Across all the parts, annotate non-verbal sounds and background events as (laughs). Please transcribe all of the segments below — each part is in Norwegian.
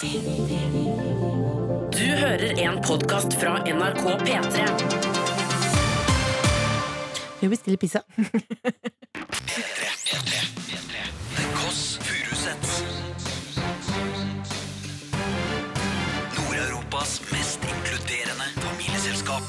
Du hører en podkast fra NRK P3. Vi bestiller pizza. The Kåss Furuseths. Nord-Europas mest inkluderende familieselskap.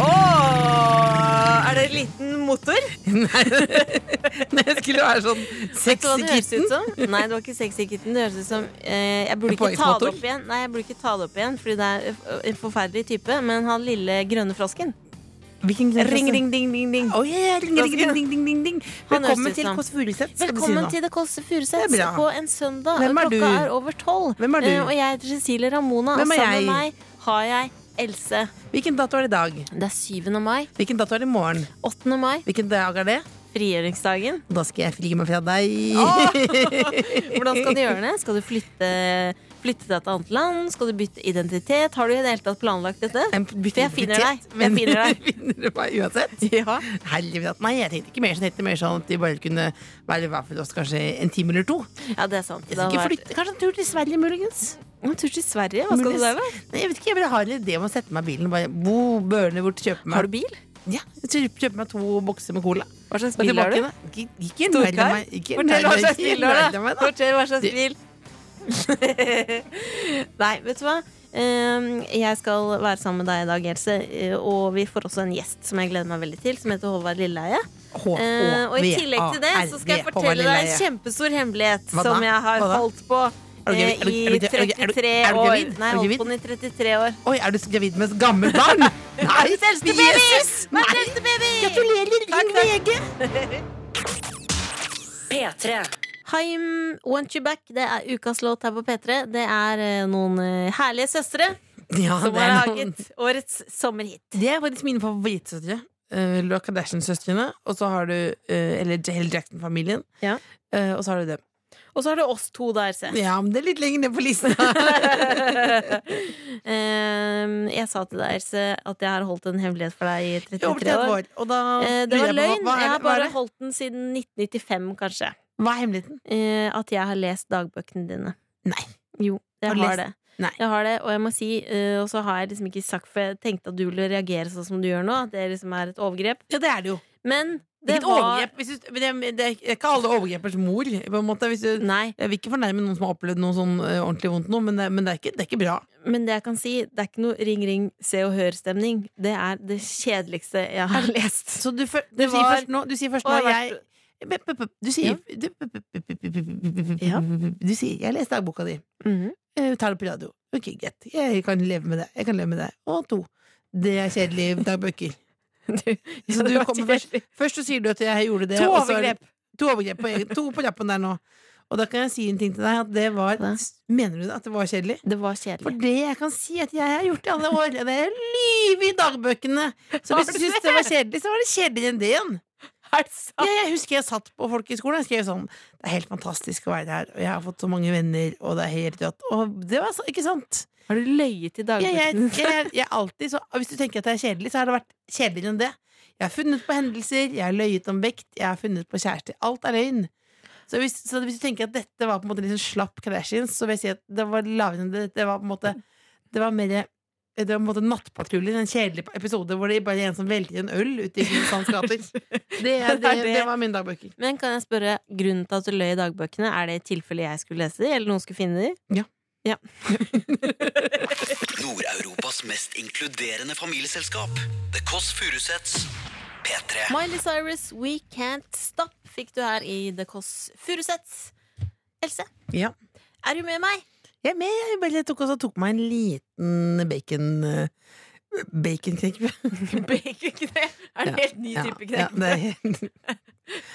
Åh, er det en liten motor? Nei, (laughs) (laughs) det skulle være sånn Vet du hva sexy det høres ut kitten. som? Nei, det var ikke sexy kitten. Det høres ut som eh, Jeg burde ikke ta det opp igjen. Nei, jeg burde ikke ta det opp igjen Fordi det er en forferdelig type. Men han lille grønne frosken. Ring, ring, ding, ding, ding. Oi, ja, ring, ring, ding, ding, ding, ding. Velkommen til Kåss Furuseth. Velkommen til Det Kåss bra. på en søndag. Hvem er Klokka er over tolv. Hvem er du? Eh, og jeg heter Cecilie Ramona. Hvem og sammen med meg har jeg Else. Hvilken dato er det i dag? Det er 7. mai. Hvilken dato er det i morgen? 8. mai. Hvilken dag er det? Frigjøringsdagen. Da skal jeg fri meg fra deg. (laughs) Hvordan skal du gjøre det? Skal du flytte, flytte til et annet land? Skal du bytte identitet? Har du i det hele tatt planlagt dette? En For jeg finner deg. Jeg finner deg. (laughs) finner du meg uansett? (laughs) Ja. Helvete. Nei, jeg tenkte ikke mer, sånn. jeg tenkte mer sånn at de bare kunne være hver for oss kanskje en time eller to. ja, det er sant. Jeg skal ikke vært flytte, kanskje en tur til Sverige, muligens. en tur til Sverige. Hva skal du der, da? Nei, jeg vet ikke, jeg bare har en idé om å sette meg i bilen og bare bo, børne bort, kjøpe meg Har du bil? Ja, jeg kjøper kjøpe meg to bokser med cola. Hva slags bil har du? Ikke, Storkar? meg. Ikke Fortell hva slags bil du har, meg. Fortell hva slags bil. (laughs) Nei, vet du hva? Ehm, Jeg skal være sammen med deg i dag, Else. eh, Og vi får også en gjest som jeg gleder meg veldig til, som heter Håvard Lilleheie. Eh, Og i tillegg til det så skal jeg fortelle deg en kjempestor hemmelighet som jeg har holdt på Er du gravid? I du- du- du- 33 år. Nei, jeg holdt på den i 33 år. Oi, er du gravid med et gammelt barn? (laughs) Nei! Jesus! Nei. Baby! Gratulerer! din VG! (laughs) P3. Haim Want You Back. Det er ukas låt her på P3. Det er eh, noen eh, herlige søstre Ja, som har laget noen- årets sommerhit. Det er faktisk mine favorittsøstre. Uh, Laura Kardashian-søstrene. Og så har du uh, Eller Hell Jackson-familien. Ja. Uh, og så har du dem. Og så er det oss to der, se. Ja, men det er litt lenger ned på lista. (laughs) Ehm, jeg sa til deg, Else, at jeg har holdt en hemmelighet for deg i I 33 år. år. Og da Eh, det var løgn. Jeg har bare holdt den siden 1995, kanskje. hva er hemmeligheten? Eh, at jeg har lest dagbøkene dine. Nei. Jo, jeg Har har, det. Nei. Jeg har det, Og jeg må si, eh, og så har jeg liksom ikke sagt For jeg tenkte at du ville reagere sånn som du gjør nå. At det liksom er et overgrep. Ja, det er det jo. Men Det er et var overgrep. Hvis du, det, er, det er ikke alle overgrepers mor. På en måte, hvis du, Nei, jeg vil ikke fornærme noen som har opplevd noe sånn eh, ordentlig vondt nå, men, det, men det, er ikke, det er ikke bra. men det jeg kan si, det er ikke noe ring, ring, se og hør-stemning. Det er det kjedeligste jeg har lest. Så du, før- du Det sier var- først nå, du sier først Og nå jeg jeg vært- Du sier Ja. Ja. Du sier 'jeg leser dagboka di'. Mhm. Jeg tar det på radio. Ok, greit. Jeg kan leve med det. Jeg kan leve med det. Og to. Det er kjedelige dagbøker. (laughs) (laughs) Så du kommer først, først så sier du at jeg gjorde det. To er overgrep. To overgrep på, egen- to på rappen der nå. Og da kan jeg si en ting til deg. At det var, mener du at det var kjedelig? Det var kjedelig. For det jeg kan si at jeg har gjort i alle år, det er å lyve i dagbøkene. Så hvis du du syns det var kjedelig, så var det kjedeligere enn det igjen. Ja, jeg husker jeg satt på folkehøyskolen og skrev sånn Det er helt fantastisk å være her, og jeg har fått så mange venner, og det er helt rått. Og det var så, ikke sant? Har du løyet i dagbøkene? jeg, jeg alltid så Hvis du tenker at det er kjedelig, så har det vært kjedeligere enn det. Jeg har funnet på hendelser, jeg har løyet om vekt, jeg har funnet på kjærester. Alt er løgn. Så hvis, så hvis du tenker at dette var på en måte sånn slapp Kardashians, så vil jeg si at det var lavere enn det. Det var på en måte Det var mer det var på en måte Nattpatruljen, en kjedelig episode hvor det bare er en som velter en øl ute i Kristiansands gater. (laughs) Det, det, det var mine dagbøker. Men kan jeg spørre, grunnen til at du løy i dagbøkene, er det i tilfelle jeg skulle lese de, eller noen skulle finne de? Ja. (laughs) Nord-Europas mest inkluderende familieselskap. The Kåss Furuseths. P3. Miley Cyrus, We Can't Stop fikk du her i The Kåss Furuseths. Else, Ja. er du med meg? Jeg er med. Jeg bare tok, også, tok meg en liten bacon uh, Baconknekkebrød. (laughs) Baconknep? Er det en helt ny type type ja, knekkebrød? det er helt- (laughs)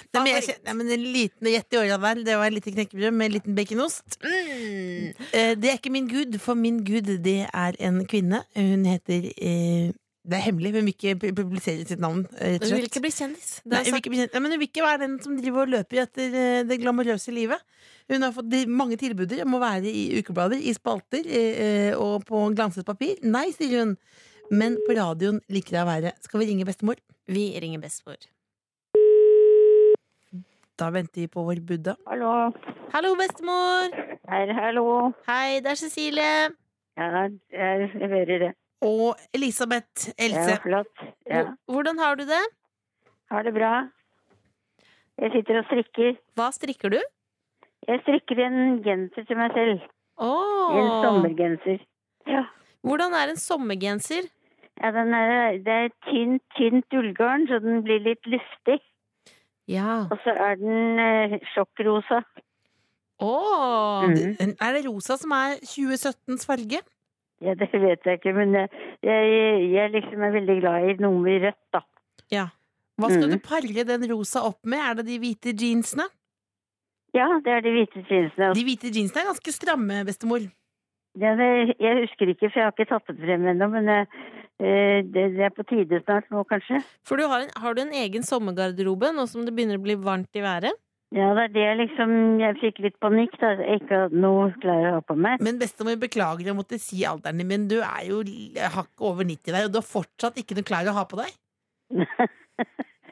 Nei, men jeg nei, men en liten gjett i åra vel, det var en liten knekkebrød med en liten baconost. Mm. Eh, det er ikke min gud, for min gud det er en kvinne. Hun heter eh, Det er hemmelig, hun vil ikke pu- publisere sitt navn. Hun og Du vil ikke bli kjendis? Nei, hun vil ikke bli kjendis. Ja, men hun vil ikke være den som driver og løper etter eh, det glamorøse livet. Hun har fått mange tilbuder om å være i ukeblader, i spalter eh, og på glanset papir. Nei, sier hun. Men på radioen liker jeg å være. Skal vi ringe bestemor? Vi ringer bestemor. Da venter vi på vår Buddha. Hallo. Hallo, bestemor. Hei, hallo. Hei, det er Cecilie. Ja, jeg hører det. Og Elisabeth Else. Ja, flott. Ja. Hvordan har du det? Har det bra. Jeg sitter og strikker. Hva strikker du? Jeg strikker en genser til meg selv. Oh. En sommergenser. Ja. Hvordan er en sommergenser? Ja, er, det er tynt, tynt ullgarn, så den blir litt luftig. Ja. Og så er den eh, sjokkrosa. Oh. Mm. Er det rosa som er 2017s farge? Ja, det vet jeg ikke, men jeg, jeg, jeg liksom er veldig glad i noe med rødt, da. Ja. Hva skal mm. du pare den rosa opp med? Er det de hvite jeansene? Ja, det er de hvite jeansene. De hvite jeansene er ganske stramme, bestemor. Ja, jeg husker ikke, for jeg har ikke tatt det frem ennå, men eh, eh, det, er på tide snart nå, kanskje. For du har, en, har, du en egen sommergarderobe nå som det begynner å bli varmt i været? Ja, det er det liksom Jeg fikk litt panikk da jeg ikke hadde noe klær å ha på meg. Men bestemor, beklager å måtte si alderen din, men du er jo hakket over 90 der, og du har fortsatt ikke noe klær å ha på deg? (laughs)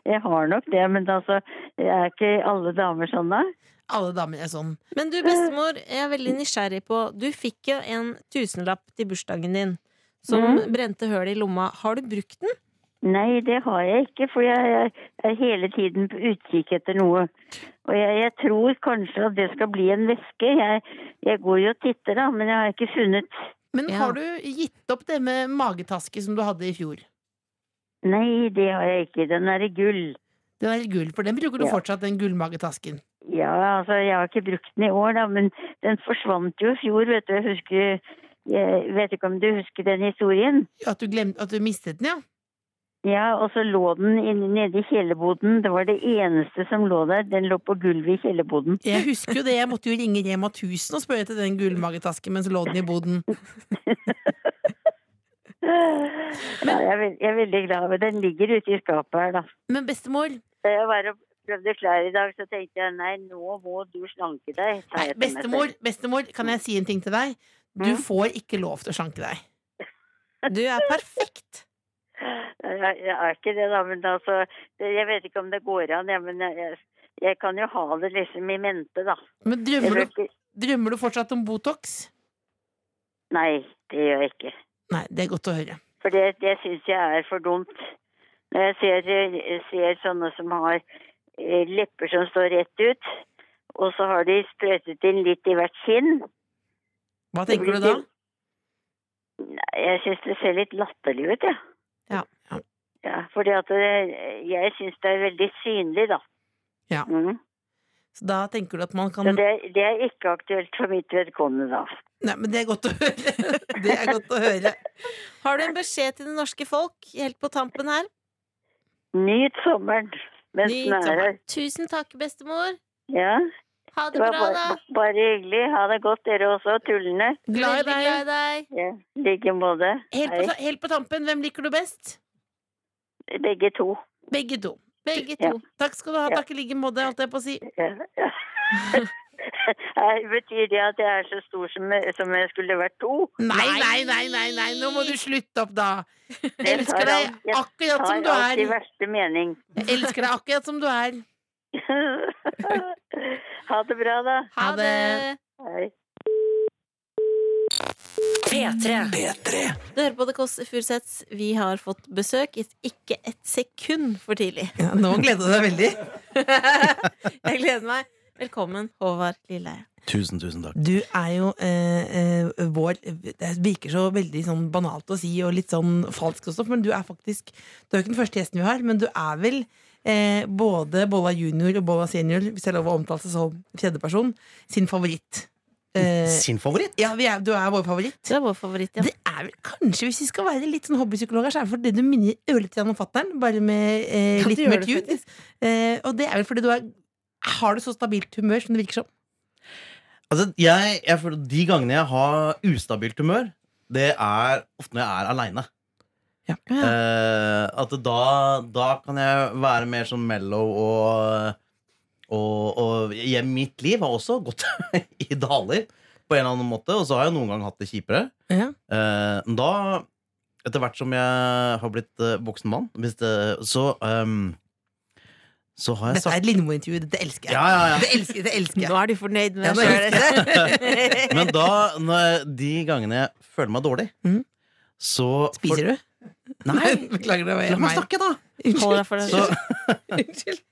jeg har nok det, men altså, er ikke alle damer sånn, da? Alle damer er sånn. Men du, bestemor, jeg er veldig nysgjerrig på Du fikk jo en tusenlapp til bursdagen din som mm. brente høl i lomma. Har du brukt den? Nei, det har jeg ikke, for jeg, er hele tiden på utkikk etter noe. Og jeg, jeg, tror kanskje at det skal bli en veske. Jeg, jeg, går jo og titter, da, men jeg har ikke funnet Men har du gitt opp det med magetaske som du hadde i fjor? Nei, det har jeg ikke. Den er i gull. Den er i gull, for den bruker du ja. fortsatt, den gullmagetasken? Ja, altså, jeg har ikke brukt den i år, da, men den forsvant jo i fjor, vet du. Jeg husker Jeg vet ikke om du husker den historien? At du, glemte, at du mistet den, ja? Ja, og så lå den nede i kjellerboden. Det var det eneste som lå der. Den lå på gulvet i kjellerboden. Jeg husker jo det. Jeg måtte jo ringe Rema 1000 og spørre etter den gullmagetasken mens lå den i boden. (laughs) Men, ja, jeg, er veldig, jeg, er veldig glad for Den ligger ute i skapet her, da. Men bestemor Da jeg var og prøvde klær i dag, så tenkte jeg nei, nå må du slanke deg. Nei, bestemor, bestemor, kan jeg si en ting til deg? Du mm. får ikke lov til å slanke deg. Du er perfekt. (laughs) Jeg, jeg er ikke det, da, men altså Jeg vet ikke om det går an, ja, men jeg, jeg, kan jo ha det liksom i mente, da. Men drømmer du, drømmer du fortsatt om Botox? Nei, det gjør jeg ikke. Nei, det er godt å høre. For det, det syns jeg er for dumt. Når jeg ser, ser sånne som har eh, lepper som står rett ut, og så har de sprøytet inn litt i hvert kinn. Hva tenker du da? Jeg syns det ser litt latterlig ut, jeg. Ja. ja. ja fordi at det, jeg syns det er veldig synlig, da. Ja. Mm. Så da tenker du at man kan Så det, det er ikke aktuelt for mitt vedkommende, da. Nei, men det er godt å høre. (laughs) Det er godt å høre. Har du en beskjed til det norske folk helt på tampen her? Nyt sommeren mens den er her. Tusen takk, bestemor. Ja. Ha det, det bra, bare, da. Bare hyggelig. Ha det godt, dere også, tullene. Glad i deg. Glad i deg. Ja, like måte. Helt helt på tampen, hvem liker du best? Begge to. Begge to. Begge to. Ja. Takk skal du ha. Takk i like måte, holdt jeg på å si. Ja. (laughs) Betyr det at jeg er så stor som jeg, som jeg skulle vært to? Nei, nei, nei, nei, nei, nå må du slutte opp, da! Jeg elsker deg akkurat som du er. Jeg tar alltid verste mening. Jeg elsker deg akkurat som du er. (laughs) ha det bra, da. Ha det. Hei. P3. P3. Du hører på The Kåss Furuseths. Vi har fått besøk ikke et sekund for tidlig. Ja, nå gleder du deg veldig. (laughs) jeg gleder meg. Velkommen, Håvard Lilleheie. Tusen, tusen takk. Du er jo eh, eh, vår Det virker så veldig sånn banalt å si, og litt sånn falsk også, men du er faktisk Du er ikke den første gjesten vi har, men du er vel eh, både Bolla junior og Bolla senior, hvis jeg lover lov å omtale seg som tredjeperson, sin favoritt. Eh, sin favoritt? Ja, er, du er vår favoritt. Du er vår favoritt, ja. Det er vel kanskje, hvis vi skal være litt sånn hobbypsykologer, så er det fordi du minner ørlite grann om fatter'n, bare med eh, litt mer hud. Eh, og det er vel fordi du er har du så stabilt humør som det virker som? Altså, jeg, jeg føler De gangene jeg har ustabilt humør, det er ofte når jeg er aleine. Ja. Eh, at da, da, kan jeg være mer sånn mellow og Og, og jeg, mitt liv har også gått (laughs) i daler på en eller annen måte, og så har jeg noen gang hatt det kjipere. Ja. Eh, da, etter hvert som jeg har blitt eh, voksen mann, det, så um, så har jeg Dette er et Lindmo-intervju. Dette elsker jeg. Ja, ja, ja. Det elsker, det elsker jeg. Nå er du fornøyd med Ja, deg. (laughs) Men da, når, de gangene jeg føler meg dårlig, mm. så Spiser du? Nei! (laughs) Beklager, det var La meg snakke, da! For Så. Unnskyld.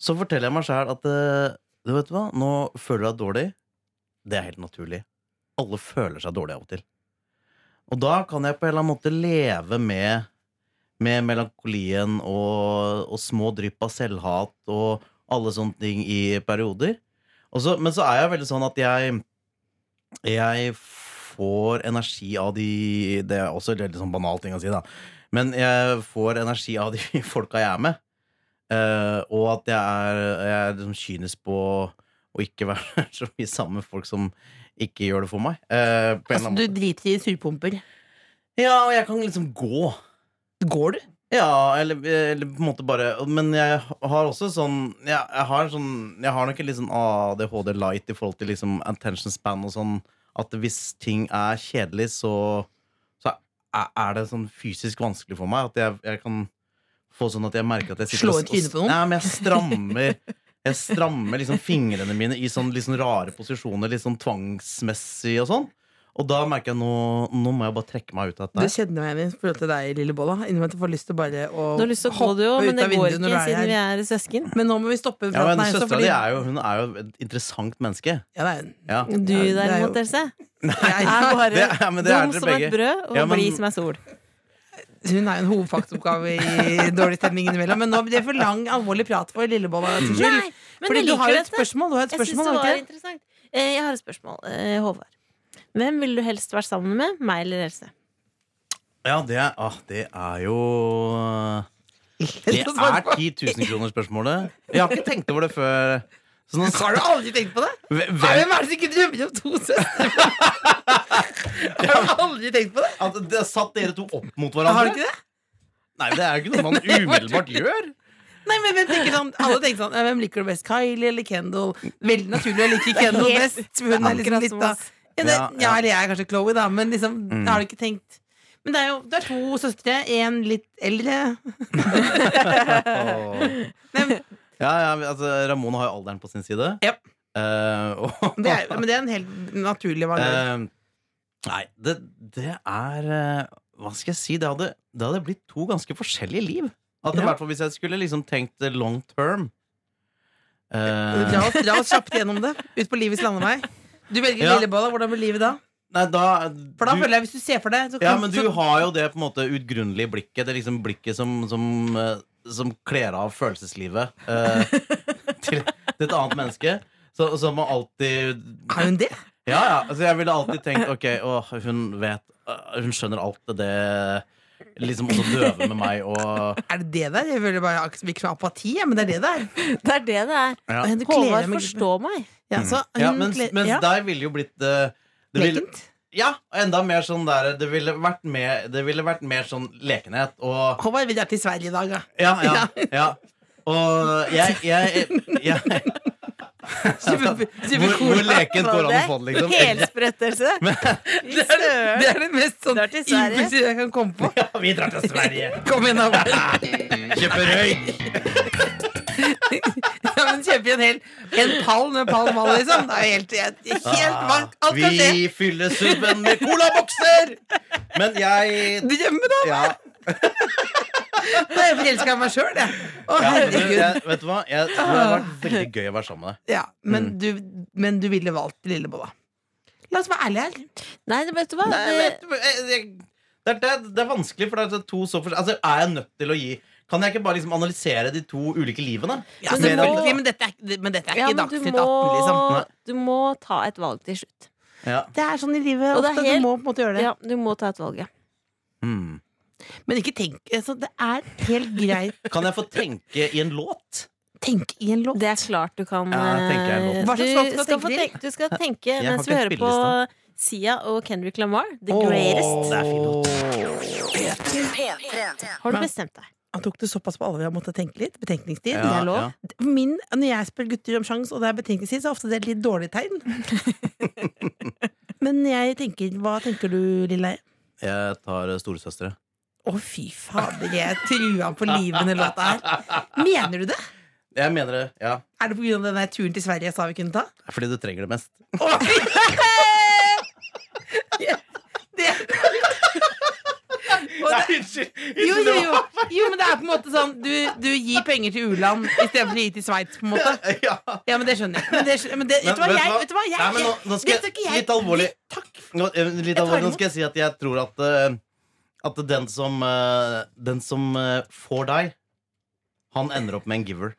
Så forteller jeg meg sjæl at eh, du vet hva, nå føler du deg dårlig. Det er helt naturlig. Alle føler seg dårlig av og til. Og da kan jeg på en eller annen måte leve med, med melankolien og, og små drypp av selvhat og alle sånne ting i perioder. Så, men så er jeg veldig sånn at jeg Jeg får energi av de Det er også en veldig sånn banal ting å si, da. Men jeg får energi av de (laughs) folka jeg er med. Eh, og at jeg er, jeg er liksom kynisk på å ikke (laughs) være så mye sammen med folk som ikke gjør det for meg. Uh, Altså, du driter i surpumper. Ja, og jeg kan liksom gå. Går du? Ja, eller, eller på en måte bare Men jeg har også sånn Jeg, jeg har sånn Jeg har nok litt sånn ADHD light i forhold til liksom attention span og sånn. At hvis ting er kjedelig, så, så er det sånn fysisk vanskelig for meg. At jeg, jeg kan få sånn at jeg merker at jeg sitter Slå ut trynet på noen? Nei, men jeg strammer Jeg strammer liksom fingrene mine i sånn, litt sånn rare posisjoner, litt sånn tvangsmessig og sånn. Og da merker jeg nå, nå må jeg bare trekke meg ut av Det dette. kjenner jeg igjen i forhold til deg, lille Bolla. Inni meg at jeg får lyst til bare å Du har lyst til å gå, hoppe du òg, men ut det av går vinduet når ikke du er siden vi her. er søsken. Men nå må vi stoppe Ja, men Søstera fordi- di er jo, hun er jo et interessant menneske. Ja, det er hun. Ja. Du Ja, det er derimot, Else, Nei, er bare Det men det er dum dere som begge. et brød og Ja, men- blid som er sol. Hun er jo en hovedfaktoppgave i dårlig stemning innimellom. Men nå blir det for lang, alvorlig prat for Lillebolla. Nei, Fordi jeg du har jo et spørsmål. Du har et Jeg spørsmål, det har var interessant. Eh, Jeg har et spørsmål. Eh, Håvard. Hvem ville du helst vært sammen med? Meg eller Else? Ja, det er, ah, det er jo (laughs) Det er 10 000 kroner spørsmålet. Jeg har ikke tenkt over det før. Så nå, Har du aldri tenkt på det? Hvem- Hvem er det som ikke drømmer om to søstre? (laughs) har du aldri tenkt på det? at det satt dere to opp mot hverandre? Har du ikke det? Nei, det er jo ikke noe man (laughs) umiddelbart gjør. Nei, men hvem tenker sånn Alle tenker sånn Hvem liker du best? Kylie eller Kendal? Veldig naturlig å like Kendal best. Hun er liksom litt da ja, det, Ja, eller jeg er kanskje Chloé, da, men liksom Mm. har du ikke tenkt Men det er jo det er to søstre. En litt eldre. oh. (laughs) Nei, men Ja, ja, altså, Ramona har jo alderen på sin side. Ja. Eh, (laughs) og, det er, men det er en helt naturlig valg. Eh, nei, det, det er eh, Hva skal jeg si? Det hadde, det hadde blitt to ganske forskjellige liv. At i Ja. hvert fall Hvis jeg skulle liksom tenkt long term eh, Dra oss, dra oss (laughs) kjapt gjennom det. Ut på livets landevei. Du velger Ja. Lillebolla. Hvordan blir livet da? Nei, da For da du, føler jeg Hvis du ser for deg så Ja, men du så- har jo det på en måte utgrunnelige blikket. Det er liksom blikket som, som, eh, som kler av følelseslivet eh, (laughs) til, til et annet menneske. Så, så man alltid Har hun det? Ja, ja. Altså, jeg ville alltid tenkt Ok, å, hun vet øh, Hun skjønner alt det Liksom også døve med meg og Er det det der? Jeg føler bare virker som apati, men det er det det er. (laughs) Det er det det er. ja. Håvard forstår meg. Ja, så hun Ja, mens, mens ja, der ville jo blitt uh, det ville, lekent. Ja, og enda mer sånn der Det ville vært mer, det ville vært mer sånn lekenhet og Håvard vil dra til Sverige i dag, da. Ja, ja, (laughs) ja. Og jeg, jeg, jeg, (laughs) Super, super hvor, cool. hvor lekent går an å få det, liksom? Helsprettelse. (laughs) (laughs) Det er, det er det mest sånn impulsive jeg kan komme på. Ja, vi drar til Sverige. Kom igjen, da. Kjøper røyk. Ja, men kjøper en hel en pall med Pall Mall, liksom. Det er helt, helt, helt hva- Alt kan skje. Ah, Vi fyller subben med colabokser! Men jeg Drømme, da! Ja, Da er jeg forelska i meg sjøl, jeg. Å, ja men herregud. jeg, vet du hva? Jeg, det har vært veldig gøy å være sammen med deg. Ja, men, du, men du ville valgt Lillebolla. La oss være ærlige her. Nei, det vet du hva? Nei, Det, vet du, jeg- jeg- det, er, det, er- det er vanskelig, for det er to så forskjellige Altså, Er jeg nødt til å gi Kan jeg ikke bare liksom analysere de to ulike livene? Ja, Men det må- selvfølgelig, men, dette er, men dette er ja, ikke men du Dagsnytt 18, liksom. Nei. du må ta et valg til slutt. Ja. Det er sånn i livet Og det er ofte. helt- Du må på en måte gjøre det. Ja, du må ta et valg, ja. Hmm. Men ikke tenk altså, Det er helt greit. (laughs) Kan jeg få tenke i en låt? Tenk i en låt. Det er klart du kan Ja, eh, Hva slags låt skal tenke tenke, du skal tenke mens vi hører på. Sia og Kendrick Lamar, The oh, Greatest. Det er fin låt. Har du bestemt deg? Han tok det såpass på alvor. Jeg måtte tenke litt. Betenkningstid. Ja, det er lov. ja. Min, når jeg spør gutter om sjans, og det er betenkningstid, så er ofte det et litt dårlig tegn. (laughs) Men jeg tenker Hva tenker du, lille? Jeg tar eh, storesøstre. Å, fy fader, jeg trua på livet med låta her. Mener du det? Jeg mener det, ja. Er det pga. den der turen til Sverige jeg sa vi kunne ta? Fordi du trenger det mest. det. Nei, unnskyld! jo, jo, jo. jo, men det er på en måte sånn Du, du gir penger til u-land istedenfor å gi til Sveits, på en måte. Ja. Ja, men det skjønner jeg. Men det, men det, vet, du hva, jeg, vet du hva? Jeg, Nei, men nå, nå skal det skal ikke jeg, jeg- litt alvorlig Takk. nå, eh, Litt alvorlig, nå skal jeg si at jeg tror at eh, At den som eh, Den som eh, får deg Han ender opp med en giver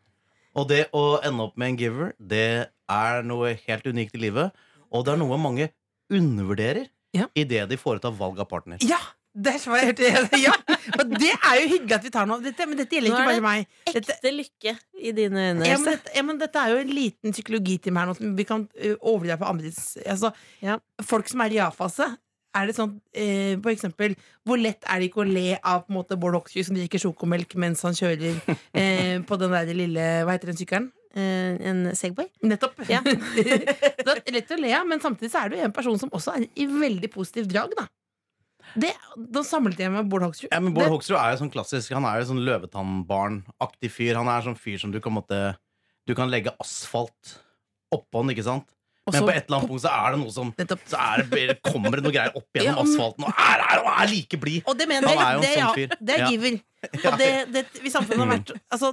Og det å ende opp med en giver Det er noe helt unikt i livet Og det er noe mange undervurderer Ja. I det de foretar valg av partner Ja! Det er så jeg hørte ja. Og det er jo hyggelig at vi tar noe. Dette, men dette gjelder ikke bare det meg. Dette, Ekte lykke i dine øyne. ja, men ja, men dette er jo en liten psykologitime her nå som vi kan overdrive overdra på andre altså, Ja. Folk som er i ja-fase. Er det sånn, eh, for eksempel, Hvor lett er det ikke å le av på en måte, Bård Hoksrud som drikker sjokomelk mens han kjører eh, på den der lille Hva heter den sykkelen? Eh, en Segway? Nettopp. Ja. (laughs) det er lett å le av, men samtidig så er du en person som også er i veldig positiv drag. Da det, Da samlet jeg med Bård Hoksrud. Ja, men Bård Det- Hoksrud er jo sånn klassisk Han er jo sånn løvetannbarn-aktig fyr Han er sånn fyr som du kan måtte Du kan legge asfalt oppå han, ikke sant? Og Men på et eller annet punkt så er det noe som. Så er det, kommer det noe greier opp gjennom (laughs) Ja, asfalten Og er, er, er like blid Og det mener Han jeg. er jo en det, sånn ja, fyr. det er Ja. giver. (laughs) Og det, det, hvis samfunnet har vært altså,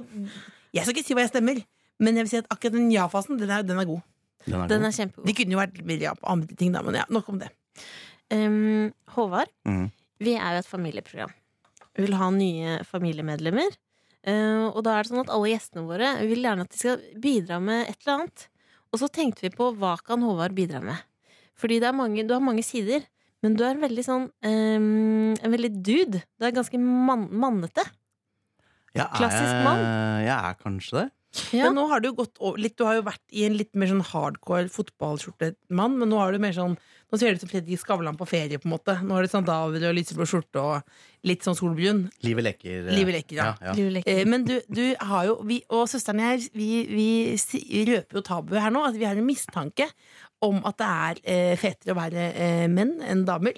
Jeg skal ikke si hva jeg stemmer, men jeg vil si at akkurat den ja-fasen, den er, den er god. Den er Den god. er kjempegod. De kunne jo vært mer ja på andre ting, da, men ja, nok om det. Um, Håvard, mm. vi er jo et familieprogram. Vi vil ha nye familiemedlemmer. Uh, og da er det sånn at alle gjestene våre vil gjerne at de skal bidra med et eller annet. Og så tenkte vi på hva kan Håvard bidra med. Fordi det er mange, du har mange sider, men du er veldig sånn um, En veldig dude. Du er ganske man, mannete. Jeg er klassisk mann. Jeg er kanskje det Ja. Men nå har du gått over litt Du har jo vært i en litt mer sånn hardcore fotballskjortemann, men nå er du mer sånn Nå ser det ut som Fredrik Skavlan på ferie, på en måte. Nå har du sandaler og lyseblå skjorte og litt sånn solbrun. Livet leker eh, Livet leker, ja. ja. Leker. Eh, men du, du har jo vi, Og søsteren her, vi, vi vi røper jo tabuet her nå. At vi har en mistanke om at det er eh, fetere å være eh, menn enn damer.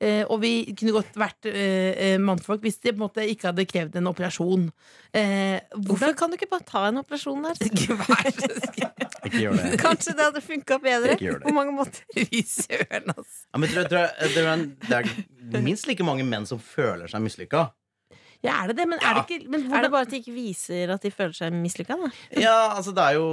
Eh, og vi kunne godt vært eh, eh, mannfolk hvis de på en måte ikke hadde krevd en operasjon. Eh, Hvorfor kan du ikke bare ta en operasjon der? (laughs) Ikke gjør det Kanskje det hadde funka bedre Ikke på mange måter. (laughs) Fy søren, altså. ja, men tror, tror det, er det er minst like mange menn som føler seg mislykka Ja, er det det? Men er det ikke men Er det bare at de ikke viser at de føler seg mislykka? Ja, altså det er jo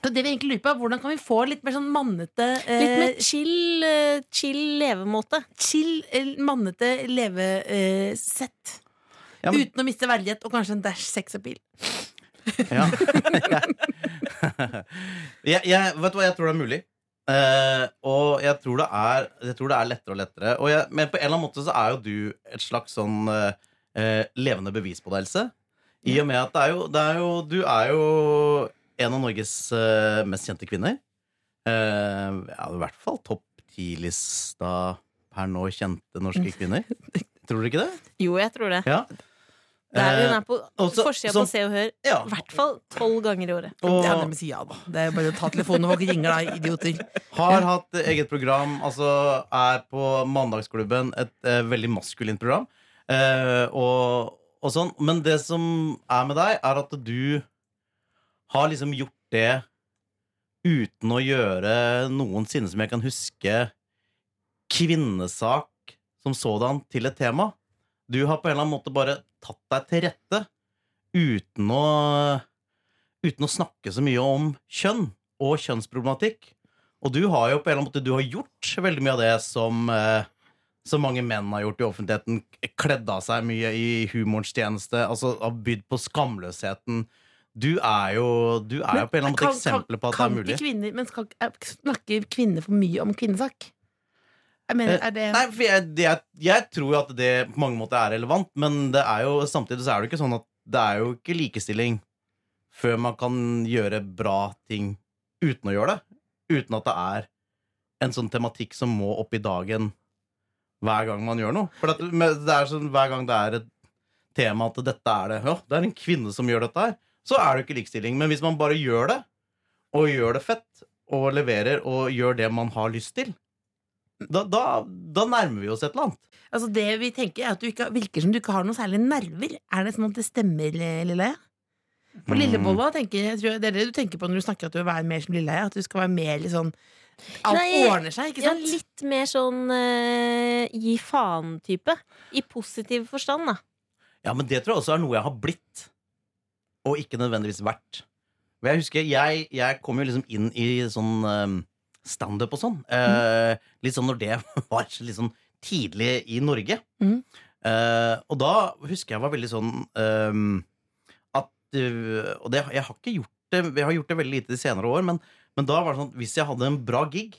Så det vi egentlig lurer på, er hvordan kan vi få litt mer sånn mannete eh, Litt mer chill, eh, chill levemåte. chill, eh, mannete levesett? ja, men, Uten å miste verdighet og kanskje en dash sexappeal. (laughs) ja. (laughs) jeg, jeg, vet du hva, jeg tror det er mulig Uh, og jeg tror, det er, jeg tror det er lettere og lettere og jeg, Men på en eller annen måte så er jo du Et slags sånn uh, uh, Levende bevis på det, Else I og med at det er jo, det er jo Du er jo en av Norges eh, mest kjente kvinner Eh, Ja, i hvert fall topp ti-lista Per nå kjente norske (laughs) kvinner Tror du ikke det? Jo, jeg tror det. Ja Det er, hun Eh, er på og forsida på Se og Hør ja. i hvert fall tolv ganger i året. Og- det er si ja, da. Det er bare å ta telefonen og folk ringer, da, idioter. Har hatt eget program, altså er på Mandagsklubben et eh, veldig maskulint program. Eh, og, og sånn. Men det som er med deg, er at du har liksom gjort det uten å gjøre noensinne som jeg kan huske kvinnesak som sådan til et tema. Du har på en eller annen måte bare tatt deg til rette uten å uten å snakke så mye om kjønn og kjønnsproblematikk. Og du har jo på en eller annen måte Du har gjort veldig mye av det som eh, mange menn har gjort i offentligheten. Kledd av seg mye i humorens tjeneste. Altså har bydd på skamløsheten. Du er jo, du er jo på en eller annen måte eksempler på at det er mulig. Kvinner, men skal, er- snakker kvinner for mye om kvinnesak? Jeg mener, er det Nei, for jeg, jeg, jeg tror jo at det på mange måter er relevant, men det er jo, samtidig så er det ikke sånn at det er jo ikke likestilling før man kan gjøre bra ting uten å gjøre det. Uten at det er en sånn tematikk som må opp i dagen hver gang man gjør noe. For det er sånn, hver gang det er et tema at dette er det Ja, det er en kvinne som gjør dette her, så er det ikke likestilling. Men hvis man bare gjør det, og gjør det fett, og leverer, og gjør det man har lyst til, Da, da, da nærmer vi oss et eller annet. Altså Det vi tenker er at du ikke, virker som du ikke har noen særlig nerver. Er det sånn at det stemmer, Lilleheie? For Mm. Lillebolla tenker jeg, tror jeg, Det er det du tenker på når du snakker at du vil være mer som Lilleheie? At du skal være mer litt sånn Alt Nei, ordner seg, ikke sant? Ja, litt mer sånn uh, gi faen-type. I positiv forstand, da. Ja, men det tror jeg også er noe jeg har blitt, og ikke nødvendigvis vært. Men jeg husker, jeg, jeg kom jo liksom inn i sånn um, standup og sånn. eh, litt sånn når det (laughs) var litt sånn tidlig i Norge. Mm. Eh, og da husker jeg var veldig sånn um, at uh, Og det, jeg har ikke gjort det Jeg har gjort det veldig lite de senere år, men, men da var det sånn at hvis jeg hadde en bra gig,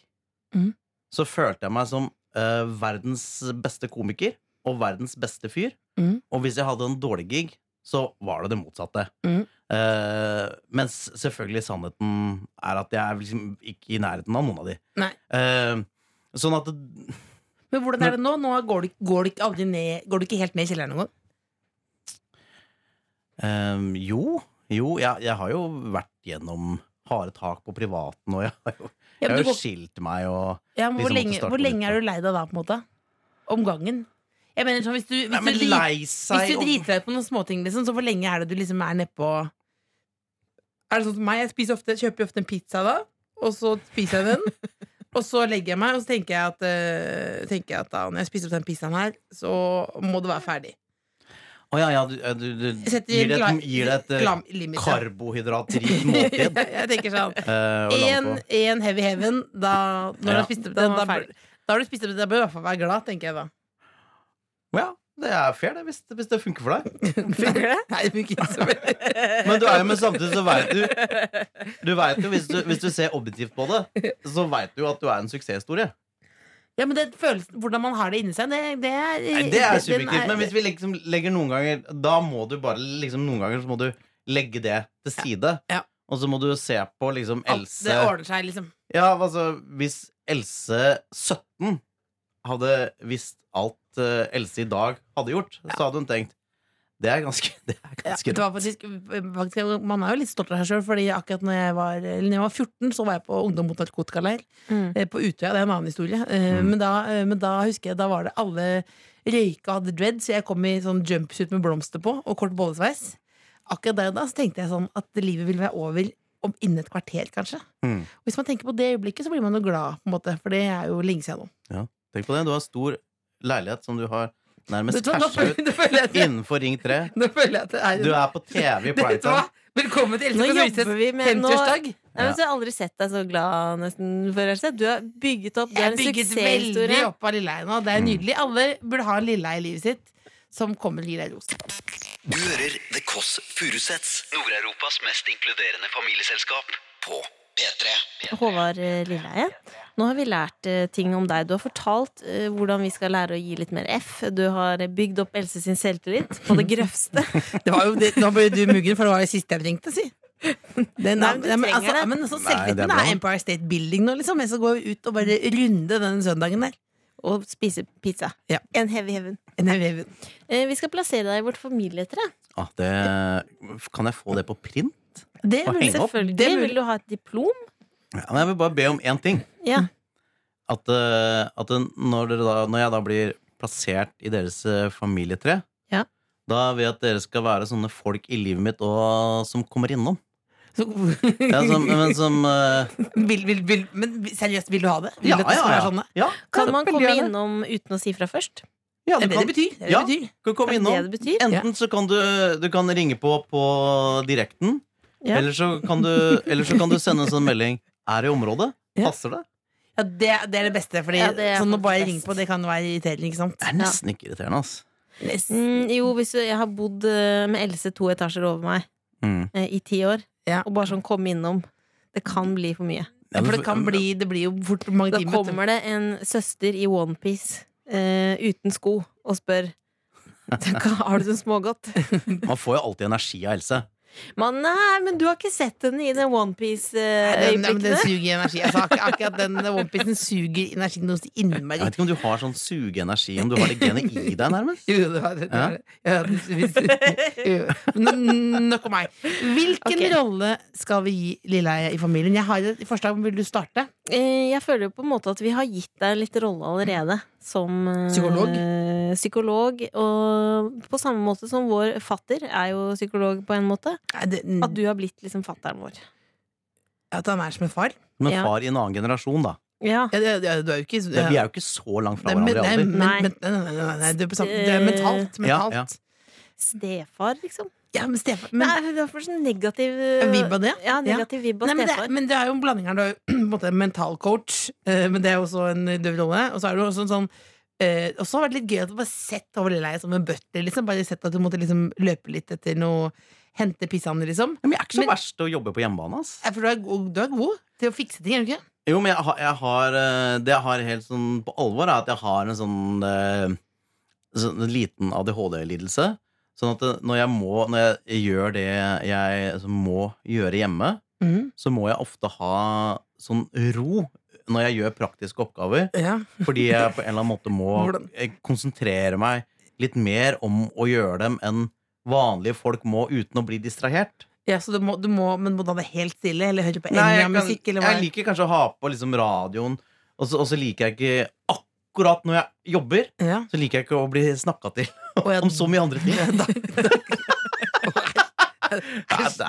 mm. så følte jeg meg som eh, verdens beste komiker og verdens beste fyr. Mhm. Og hvis jeg hadde en dårlig gig, så var det det motsatte. Mm. Uh, mens selvfølgelig sannheten er at jeg er liksom ikke i nærheten av noen av de. Eh, sånn at det, Men hvordan er det nå? Nå går du, går du, ikke, ned, går du ikke helt ned i kjelleren engang? gang? eh, Jo, jo jeg, jeg har jo vært gjennom harde tak på privaten, og jeg har jo, jeg har jo går- skilt meg og Ja, hvor, Liksom måtte lenge, hvor lenge er du lei deg da, på en måte? Om gangen? Jeg mener sånn, Hvis du, hvis Nei, men du, drit- lei seg hvis du og- driter deg ut på noen småting, liksom, så hvor lenge er det du liksom er nedpå Er det sånn som meg? Jeg spiser ofte, kjøper jo ofte en pizza da, og så spiser jeg den. (laughs) Og så legger jeg meg, og så tenker jeg at, eh, tenker jeg at da, når jeg spiser opp den pizzaen her, så må det være ferdig. Å ja, ja, du, du, du Jeg setter gir det gla- et, gir det et eh, glam- limit, ja. karbohydratrikt måltid. (laughs) jeg tenker sånn eh, å lande En, på. en heavy heaven, da, når du Ja. har spist opp den, var da, ferdig. da har du spist opp den, da bør du i hvert fall være glad, tenker jeg da. Ja, det er fair, det, hvis, hvis det funker for deg. (laughs) Funker det? Nei, det funker ikke så veldig. (laughs) Men du er jo med samtidig så vet du Du vet jo, hvis du, hvis du ser objektivt på det, så vet du at du er en suksesshistorie. Ja, men det følelsen, Hvordan man har det inni seg, det, det er Nei, det er subjektivt, men hvis vi liksom legger noen ganger Da må du bare liksom Noen ganger så må du legge det til side. Ja. Og så må du se på liksom alt, Else Det ordner seg, liksom. Ja, altså Hvis Else 17 hadde visst alt uh, Else i dag hadde gjort, Ja. så hadde hun tenkt Det er ganske, (laughs) det er Ja, det var faktisk, faktisk, man er jo litt stolt av seg sjøl, Fordi akkurat når jeg var, når jeg var 14, så var jeg på Ungdom mot narkotikaleir. Mm. eh, På Utøya. Det er en annen historie. Eh, Mm. Men, da, men da husker jeg Da var det alle røyka og hadde dread, så jeg kom i sånn jumpsuit med blomster på og kort bollesveis. Akkurat der og da så tenkte jeg sånn at livet ville være over om innen et kvarter, kanskje. Mm. Og hvis man tenker på det øyeblikket, så blir man jo glad, på en måte for det er jo lenge siden nå. Tenk på det, du har stor leilighet som du har nærmest casha ut jeg innenfor Ring 3. nå føler jeg at det er Du er på TV i (laughs) Brighton. primetime. Velkommen til Else Kåss nå, 50-årsdag. Jeg har aldri sett deg så glad nesten før. Du har bygget opp Du Jeg er er en bygget veldig suksesshistorie. opp av Lilleheie nå. Det er nydelig. Alle burde ha en Lilleheie i livet sitt som kommer og gir deg ros. Du hører The Kåss Furuseths, Nord-Europas mest inkluderende familieselskap, på P3. Håvard eh, Lilleheie, nå har vi lært eh, ting om deg. Du har fortalt eh, hvordan vi skal lære å gi litt mer F. Du har bygd opp Else sin selvtillit på det grøvste. (laughs) Det var jo det, nå ble du muggen, for det var det siste jeg ringte si. Den, Nei, men du men, altså, men altså, Nei, det er er Empire State Building nå, liksom. Jeg skal gå ut og bare runde den søndagen der. Og spise pizza. Ja. En heavy heaven. Nei, vi- Eh, Vi skal plassere deg i vårt familietre. Ah, det, kan jeg få det på print? Det vil. Selvfølgelig. Det. Vil du ha et diplom? Ja, men jeg vil bare be om én ting. Ja. At, eh, at når, dere da, når jeg da blir plassert i deres eh, familietre, Ja. da vil jeg at dere skal være sånne folk i livet mitt og, som kommer innom. Så, Ja, som, men som uh... vil, vil, vil, men seriøst, vil du ha det? Vil Ja, det ja, ja. sånn? ja, Kan man komme innom uten å si fra først? Ja, Det du det kan, det betyr. Det det Ja. det betyr. kan komme innom. det det? Enten så kan du, du kan ringe på på direkten, Ja. eller, så kan du, eller så kan du sende en sånn melding. Er i området? Ja. Passer det? Ja, det, det er det beste, Fordi Ja, det sånn å bare best. ringe på, det kan være irriterende, ikke sant? Det er nesten ikke irriterende, ass. Nesten. Mm, jo, hvis jeg har bodd eh, med Else to etasjer over meg Mm. eh, i ti år, Ja. og bare sånn komme innom Det kan bli for mye. Ja, for det kan bli Det blir jo fort mange timer. Da kommer det en søster i onepiece uh, uten sko og spør (laughs) Har du det smågodt? Man får jo alltid energi av Else. Man, nei, men du har ikke sett henne i den Den, den suger energi. Altså, ak akkurat den onepiecen suger energi noe så Jeg vet ikke om du har sånn sugeenergi, om du har det genet i deg, nærmest. (laughs) Jo, det var det. Nok om meg. Hvilken okay. rolle skal vi gi Lilleheie i familien? Jeg har et forslag. Vil du starte? Eh, Jeg føler jo på en måte at vi har gitt deg litt rolle allerede. Som eh, Psykolog? psykolog. Og på samme måte som vår fatter er jo psykolog på en måte. Nei, det, At du har blitt liksom fatteren vår. at han er som en far? Men Ja. far i en annen generasjon, da. Ja. Ja, det, det, du er jo ikke Det, vi er jo ikke så langt fra hverandre i alder. men, Nei. men, nei, nei, nei, nei, du det er mentalt. Ja, mentalt. ja. Stefar, liksom. Ja, men Stefan men, Nei, er for sånn negativ Vibb av det? Ja, negativ vibb av Nei, men, det, men det er jo en blanding her. Du er jo på en måte en mentalcoach, eh, men det er også en døv rolle. Og så er det jo også en sånn eh, Og så har det vært litt gøy at du bare sett over Lilleheie som en butler. Liksom. Bare sett at du måtte liksom løpe litt etter noe Hente pissene, liksom. Men jeg er ikke så Men- verst til å jobbe på hjemmebane. ass. Ja, For du er, god, du er god til å fikse ting, er du ikke? Jo, men jeg har, jeg har eh, Det jeg har helt sånn på alvor, er at jeg har en sånn, eh, sånn liten ADHD-lidelse. Sånn at når jeg må Når jeg gjør det jeg må gjøre hjemme, mm. så må jeg ofte ha sånn ro når jeg gjør praktiske oppgaver. Ja. Fordi jeg på en eller annen måte må (laughs) eh, konsentrere meg litt mer om å gjøre dem enn vanlige folk må uten å bli distrahert. ja, så du må, du må Men må du ha det helt stille, eller høre på enda Enja-musikk, eller hva? jeg liker kanskje å ha på liksom radioen, og så, og så liker jeg ikke Akkurat når jeg jobber, ja. så liker jeg ikke å bli snakka til jeg- (laughs) om så mye andre ting. Er- (laughs)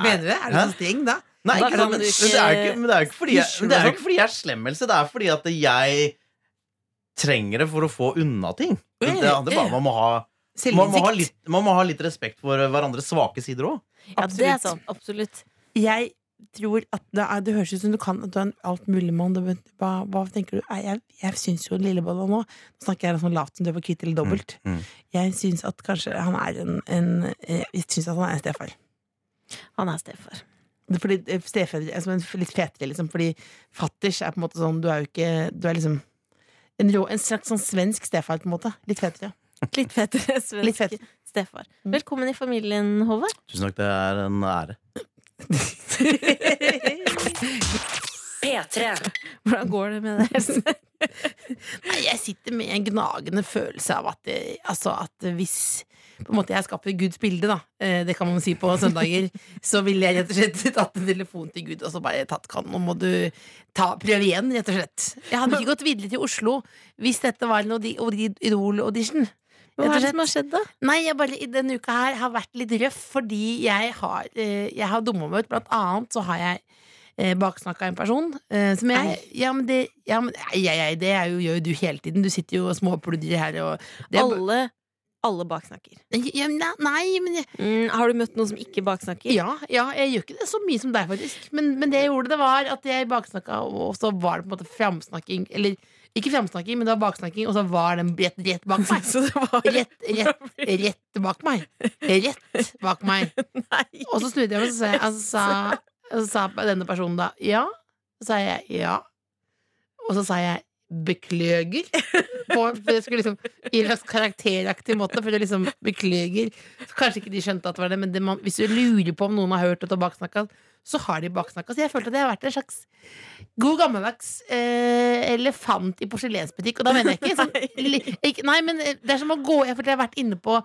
Mener du det? Er det så streng, da? Nei, Da ikke, men, ikke, men det er jo ikke, men det er ikke fordi jeg, det er ikke fordi jeg er slemmelse, det er fordi at jeg trenger det for å få unna ting. Det, handler bare om man må ha man må, ha litt, man må ha litt respekt for hverandres svake sider òg. Ja, det er sant. Absolutt. Jeg tror at det, er, det høres ut som du kan At du er en altmuligmann. Hva, hva tenker du? Jeg, jeg syns jo Lillebolla nå Nå snakker jeg sånn lavt som du er på kvitt eller dobbelt. Mm, mm. Jeg syns at kanskje han er en, en eh, Jeg syns at han er en stefar. Han er stefar. Fordi eh, stefar er som en litt fetere, liksom. Fordi fatters er på en måte sånn Du er jo ikke Du er liksom en, rå, en slags sånn svensk stefar, på en måte. Litt fetere. Litt fetere (laughs) Litt fetere. stefar. Mm. Velkommen i familien, Håvard. Tusen takk, det er en ære. (laughs) P3. Hvordan går det med deg? Nei, jeg sitter med en gnagende følelse av at, det, altså at hvis på en måte jeg skaper Guds bilde, da, eh, det kan man si på søndager, så ville jeg rett og slett tatt en telefon til Gud og så bare tatt kan, nå må du ta, prøve igjen, rett og slett. Jeg hadde ikke gått videre til Oslo hvis dette var en audi- audi- Idol-audition. Hva er det som har skjedd, da? Nei, jeg bare, i denne uka her har vært litt røff fordi jeg har, eh, jeg har dumma meg ut. Blant annet så har jeg eh, baksnakka en person eh, som jeg Ja, men det, ja, men, jeg, jeg, det jo, gjør jo du hele tiden. Du sitter jo og småpludrer her og det, Alle, alle baksnakker. ja, nei, men jeg, Mm, har du møtt noen som ikke baksnakker? ja, ja, jeg gjør ikke det så mye som deg, faktisk. Men, men det jeg gjorde, det var at jeg baksnakka, og så var det på en måte framsnakking. Eller ikke framsnakking, men det var baksnakking, og så var den rett, rett bak (laughs) meg. Så det var Rett, (laughs) rett, rett bak meg. Rett bak meg. (laughs) Nei. Og så snudde jeg meg, og så jeg, og så sa, og så sa denne personen da ja. Så sa jeg ja. Og så sa jeg bekløger. På, jeg skulle liksom I en slags karakteraktig måte. For det liksom bekløger. Så kanskje ikke de skjønte at det var det, men det man, hvis du lurer på om noen har hørt det baksnakka, så har de baksnakka. Så jeg følte at jeg har vært en slags god gammeldags eh, elefant i porselensbutikk. Og da mener jeg ikke sånn (laughs) ikke, Nei, men det er som å gå Jeg følte jeg har vært inne på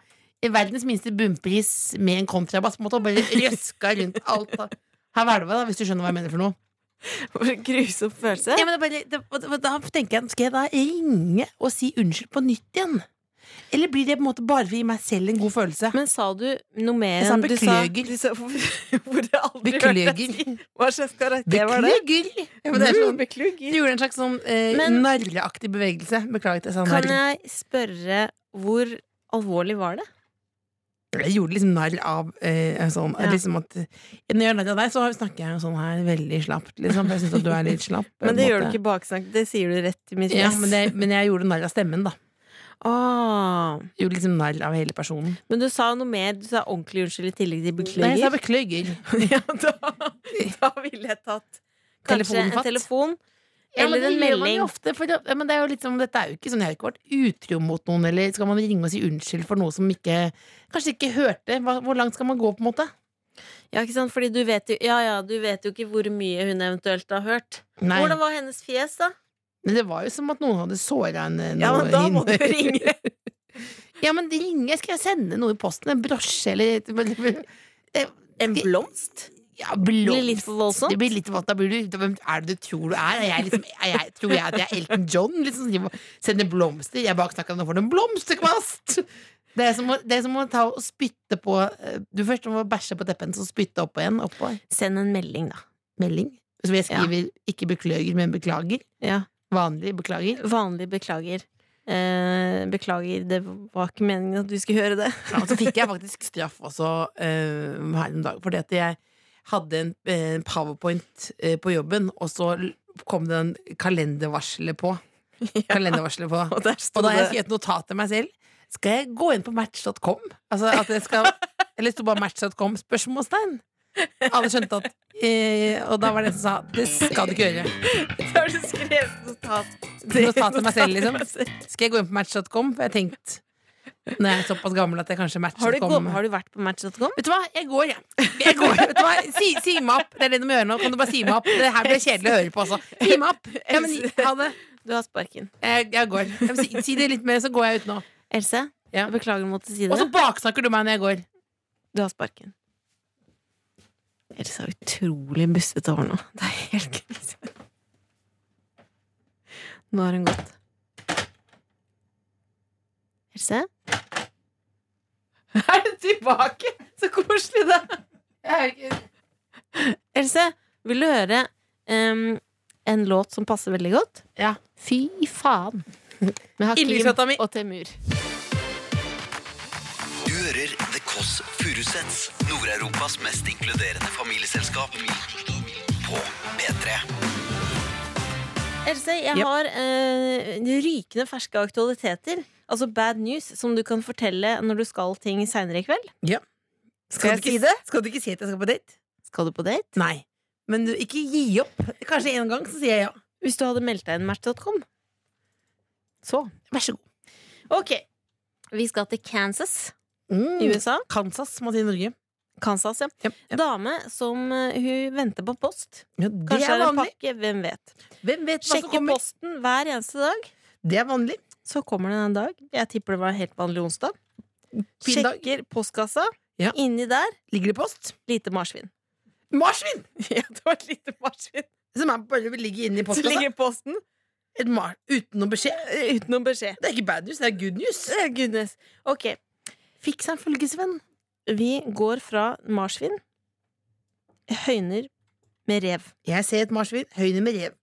verdens minste bunnpris med en kontrabass på en måte, og bare røska rundt alt. Her hvelva, da, hvis du skjønner hva jeg mener for noe. For en grusom følelse. Ja, men det bare, det, og da tenker jeg, Skal jeg da ringe og si unnskyld på nytt igjen? Eller blir det på en måte bare for å gi meg selv en god følelse? Men sa du noe mer enn du sa, bekløger. du sa hvor, jeg aldri hørte deg Bekløger. Hva slags karakter var det? Beklager! Ja, men det sånn, Mm, bekløger. du gjorde en slags sånn eh, narreaktig bevegelse. Beklager at jeg sa Kan jeg spørre hvor alvorlig var det? Jeg gjorde liksom narr av eh, sånn Ja. liksom at, Når jeg gjør narr av deg, så snakker jeg sånn her veldig slapt. Liksom, for jeg syns at du er litt slapp. Men det gjør du ikke baksnakk. Det sier du rett i mitt Ja, men, det, men jeg gjorde narr av stemmen, da. ah. Gjorde liksom narr av hele personen. Men du sa noe mer. Du sa ordentlig unnskyld i tillegg til Nei, jeg sa beklager. (laughs) ja, da, da ville jeg tatt kanskje en telefon. Ja, men Eller det en gjør man melding. jo ofte, for det, men det er jo litt sånn, dette er jo ikke sånn Jeg har ikke vært utro mot noen, eller skal man ringe og si unnskyld for noe som ikke Kanskje ikke hørte? Hva, hvor langt skal man gå, på en måte? Ja, ikke sant? Fordi du vet jo, ja, ja, du vet jo ikke hvor mye hun eventuelt har hørt. Nei. Hvordan var hennes fjes, da? Men det var jo som at noen hadde såra henne. Ja, men da må du ringe. (laughs) Ja, men ringe. Skal jeg sende noe i posten? En brosje eller En blomst? Ja, Blir litt for voldsomt? Det blir litt. Da blir du, hvem er det du tror du er? er, jeg liksom, er jeg, tror jeg at jeg er Elton John? Liksom, som sender blomster? Jeg bare snakker om å få en blomsterkvast! Det er, som å, det er som å ta og spytte på eh, Du først må bæsje på teppen, så spytte oppå igjen. Oppå. Send en melding, da. Melding. Som jeg skriver ikke 'beklager', men 'beklager'. Ja. Vanlig 'beklager'. Vanlig beklager. Eh, beklager, det var ikke meningen at du skulle høre det. Ja, så fikk jeg faktisk straff også eh, her en dag, fordi at jeg hadde en eh, powerpoint eh, på jobben, og så kom det en kalendervarselet på. (laughs) Kalendervarselet på. Og Og da har jeg skrevet notat til meg selv. Skal jeg gå inn på match.com? Altså at jeg skal (laughs) Eller sto bare match.com? Spørsmålstegn. Alle skjønte at eh, Og da var det en som sa det skal du ikke gjøre. (laughs) Så har du skrevet notat. Notat til meg selv, liksom. Skal jeg gå inn på match.com? For jeg har tenkt Når jeg er såpass gammel at jeg kanskje Har match.com har du vært på match.com? Vet du hva, jeg går, jeg. jeg går. Vet du hva? Si, si meg opp. Det er det du må gjøre nå. Kan du bare si meg opp? Det her blir kjedelig å høre på også. Si meg opp. (laughs) Ja, men, ha det. Du har sparken. Jeg, jeg går. Jeg si, si det litt mer, så går jeg ut nå. Else, Ja. jeg beklager å måtte si Og så baksnakker du meg når jeg går. Du har sparken. Else er utrolig bussete over nå. Det er helt (laughs) krise. Nå har hun gått. Else? Er du tilbake? Så koselig, da. Else, vil du høre um, en låt som passer veldig godt? Ja. Fy faen. Med Hakim og Temur. Du hører The Kåss Furuseths, Nord-Europas mest inkluderende familieselskap. På P3. Else, jeg Yep. har eh, rykende ferske aktualiteter. Altså bad news, som du kan fortelle når du skal ting seinere i kveld. Ja. Skal skal, du ikke, det? Skal du ikke si at jeg skal på date? Skal du på date? Nei. Men du, ikke gi opp. Kanskje en gang, så sier jeg ja. Hvis du hadde meldt deg inn Match.com. Så. Vær så god. Ok. Vi skal til Kansas Mm. i USA. Kansas, må man si i Norge. Kansas, ja. Yep, yep. Dame som uh, hun venter på post. Ja, det Kanskje er er en pakke, hvem vet. Hvem vet Sjekker posten hver eneste dag. Det er vanlig. Så kommer det en dag. Jeg tipper det var en helt vanlig onsdag. Fin. Sjekker postkassa. Ja. Inni der Ligger det post? lite marsvin. Marsvin! (laughs) Ja, det var et lite marsvin. Som er bare ligger ligge inne i Så postkassa. ligger posten Et mar uten noe beskjed. uten noen beskjed. Det er ikke bad news, det er good news. Eh, Goodness. Ok, Fikk seg en følgesvenn. vi går fra marsvin, høyner med rev. Jeg ser et marsvin. Høyne med rev.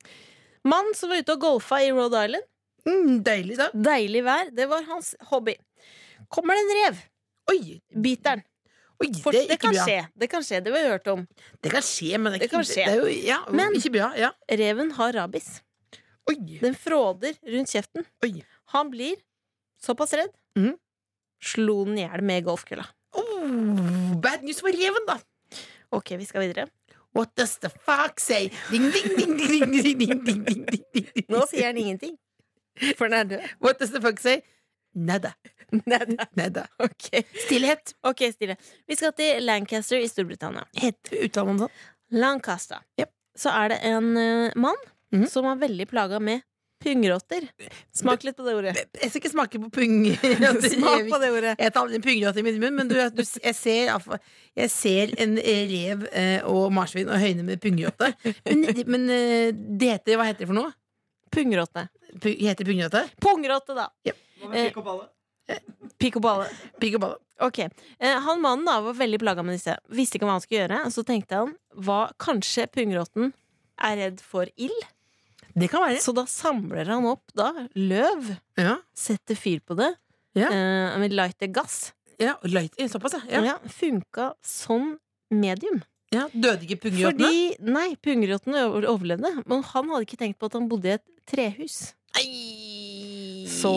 Mann som var ute og golfa i Rhode Island. Mm, deilig, da. Deilig vær. Det var hans hobby. Kommer det en rev, Oi, biter den. oi For det det, er ikke kan skje. Det kan skje, det har vi hørt om. Det kan skje, men det, Det kan skje. Det er jo, ja, Men- ikke bra. Ja. Reven har rabies. Oi. Den fråder rundt kjeften. Oi. Han blir såpass redd. Mm. Slo den i hjel med golfkølla. Oh, bad news for reven, da. Ok, vi skal videre. What does the fuck say? Ding, ding, ding, ding, ding, ding, ding, ding, ding, ding, ding. Nå sier han ingenting. For. What does the fuck say? Nada. Nada. Nada. Ok, Stillhet. Ok, stille. Vi skal til Lancaster i Storbritannia. Uttaler man sånn? Lancaster. Yep. Så er det en uh, mann Mhm. som er veldig plaga med pungrotter. Smak litt på det ordet. Jeg skal ikke smake på pungrotter. (laughs) (laughs) Smak på det ordet. Jeg tar aldri en i min munn, men du, du, (laughs) jeg, ser, jeg ser en rev eh, og marsvin og høyne med pungrotte. Men, men eh, det heter Hva heter det for noe? Pungrotte. Heter pungrotte? Pungrotte, da. Yep. Eh, Pikk og balle. Pigg og balle. Ok. Eh, han mannen da var veldig plaga med disse. Visste ikke hva han skulle gjøre. Så tenkte han hva kanskje pungrotten er redd for ild. Det kan være. Så da samler han opp da løv, Ja. setter fyr på det, Ja. eh, med lighter gass. ja og light, eh, såpass, ja. Ja. Funka som medium. ja. Døde ikke pungrottene? Fordi, nei, pungrottene over- overlevde, men han hadde ikke tenkt på at han bodde i et trehus. Nei. Så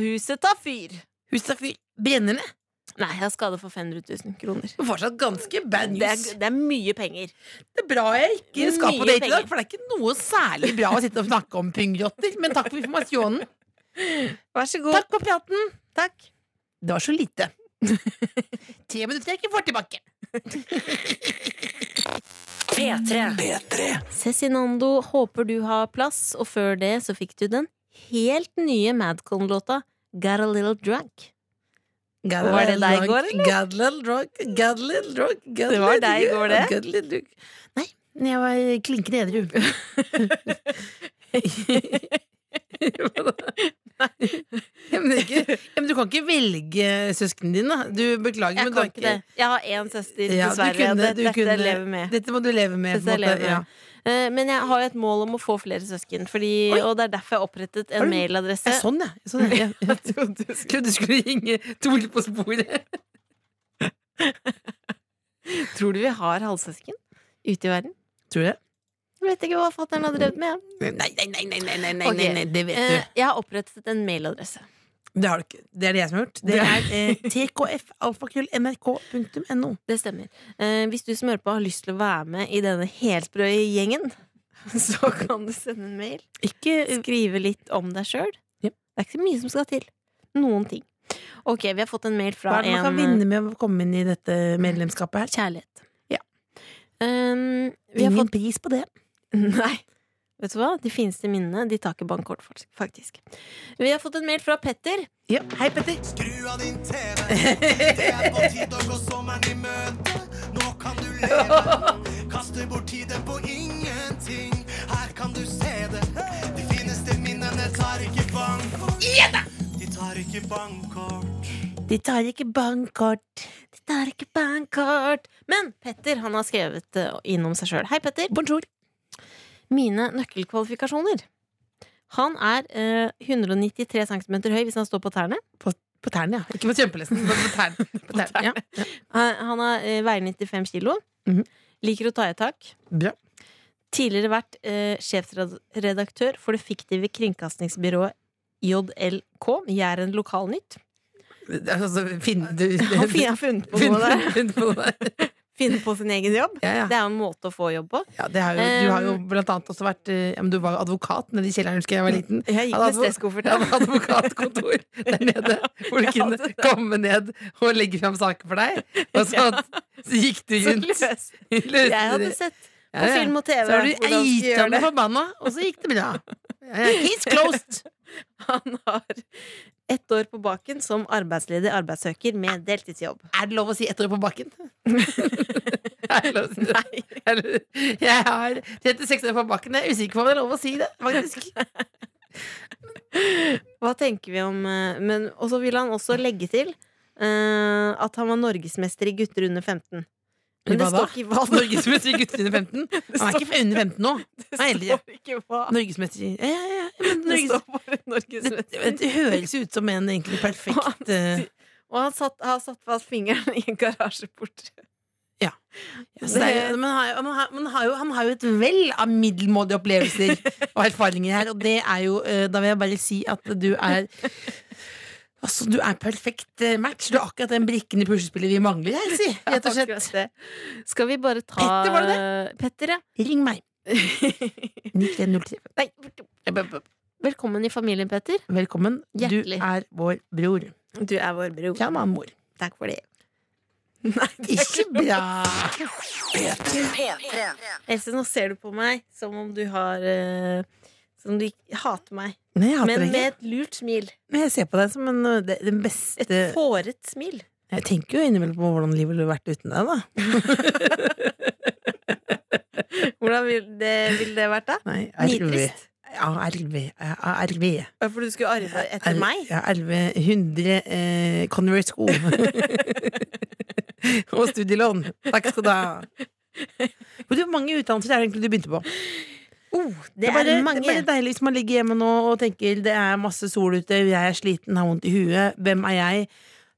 huset tar fyr. Huset tar fyr. Brenner ned. Nei, jeg har skade for 500 000 kroner. Men Fortsatt ganske bad Det er, det er mye penger. Det er bra jeg ikke skal på date i dag, for det er ikke noe særlig bra å sitte og snakke om pungrotter. Men takk for informasjonen. Vær så god. Takk for praten. Takk. Det var så lite. Tre minutter jeg ikke får tilbake. P3. P3. Cezinando, håper du har plass, og før det så fikk du den helt nye Madcon-låta Got a Little Drunk. Got Var det deg i går, eller? Got a little drunk, got a little drunk got a Det var deg i går, det? got a little drunk. Nei, jeg var klinkende edru. (laughs) (laughs) Ja, men, ikke, ja, men du kan ikke velge søsknene dine. Du beklager, Jeg men du kan ikke det. Jeg har én søster, Ja, dessverre. kunne- det, du dette kunne- lever med. Dette må du leve med. Dette på måte, lever med. ja. Eh, Men jeg har jo et mål om å få flere søsken, fordi, og det er derfor jeg har opprettet en mailadresse. Ja, sånn, ja. Sånn, (laughs) ja. Jeg trodde du skulle, du skulle ringe Tore på sporet. (laughs) Tror du vi har halvsøsken ute i verden? Tror du det? Vet ikke hva fatter'n har drevet med. Nei, nei, nei, nei, nei, nei, nei, Ok. nei, det vet Eh, du. Jeg har opprettet en mailadresse. Det har du ikke. Det er det jeg som har gjort. Det er eh, (laughs) tkfalfakrøllnrk.no. Det stemmer. Eh, hvis du som hører på har lyst til å være med i denne helt sprø gjengen, (laughs) så kan du sende en mail. Ikke Skrive litt om deg sjøl. Yep. Det er ikke så mye som skal til. Noen ting. Ok, vi har fått en mail hva fra er det man kan vinne med å komme inn i dette medlemskapet her? Kjærlighet. Ja. Um, vi har Ingen fått pris på det. (laughs) Nei. Vet du hva? De fineste minnene de tar ikke bankkort, faktisk. Vi har fått en mail fra Petter. Ja. Hei, Petter. Skru av din TV. Det er på tide å gå sommeren i møte. Nå kan du leve. Kaste bort tiden på ingenting. Her kan du se det. De fineste minnene tar ikke bankkort. De tar ikke bankkort. De tar ikke bankkort. De tar ikke bankkort. Men Petter han har skrevet eh, innom seg sjøl. Hei, Petter. Bonjour. Mine nøkkelkvalifikasjoner. Han er eh, 193 cm høy hvis han står på tærne. På tærne, ja. Ikke på kjempelesten, men på tærne. (laughs) På tærne. Ja. Han han har, eh, veier 95 kilo. -hmm. Liker å ta i tak. Ja. Tidligere vært eh, sjefsredaktør for det fiktive kringkastingsbyrået JLK, Jæren Lokalnytt. Altså, finn, du, Han fin- har (laughs) funnet på noe der. Finne på sin egen jobb. Ja, ja. Det er jo en måte å få jobb på. Ja, det jo, du har jo blant annet også vært eh, Du var advokat nede i kjelleren, husker jeg jeg var liten. Jeg gikk med stresskoffert. Hadde (laughs) advokatkontor der nede, hvor du kunne komme ned og legge fram saker for deg. Og så, (laughs) så gikk du Så rundt. løs. (laughs) Jeg hadde sett på film og TV Så har du eitende forbanna, og så gikk det bra. Case closed. Han har ett år på baken som arbeidsledig arbeidssøker med deltidsjobb. Er det lov å si ett år på baken? (laughs) Er det lov å si det? Nei. Jeg har 36 år på bakken. Jeg er usikker på om det er lov å si det, faktisk. (laughs) Hva tenker vi om eh, men, Og så vil han også legge til uh, at han var norgesmester i gutter under 15. Men det står ikke hva Norgesmester i gutter under 15? (laughs) Han er ikke under 15 nå. (laughs) Det Nei, står ikke hva. Norgesmester i ja, ja, ja, men Det står bare norgesmester. det høres ut som en egentlig perfekt (laughs) eh, Og han satt, har satt fast fingeren i en garasjeport. ja, så det er, men, han har, men har- men har jo, han har jo et vell av middelmådige opplevelser og erfaringer her, og det er jo eh, Da vil jeg bare si at du er Altså, Du er perfekt eh, match. Du er akkurat den brikken i puslespillet vi mangler her, si. (laughs) Rett og slett. Skal vi bare ta Petter, var det det? Petter, ja. Ring meg. (laughs) 9303. Nei, Velkommen i familien, Petter. Velkommen. Hjertelig. Du er vår bror. Du er vår bror. Ja, mor. Takk for det. (laughs) Nei, det er Ikke bra. Else, nå ser du på meg som om du har eh, Som om du hater meg. Nei, hater Men med et lurt smil. Men jeg ser på deg som en, uh, det- den beste Et fåret smil. Jeg tenker jo innimellom på hvordan livet ville vært uten deg, da. (laughs) Hvordan vil det, vil det vært, da? Nei. Nitrist? Ja, RV. Ja, For du skulle arve etter meg? Ja, RV 100 eh, Converse sko. (laughs) Og studielån. Takk skal du ha. (laughs) Hvor mange utdannelser er det egentlig du begynte på? Oh, det, er bare, er mange. det er bare deilig hvis man ligger hjemme nå og tenker det er masse sol ute, jeg er sliten, har vondt i huet, hvem er jeg?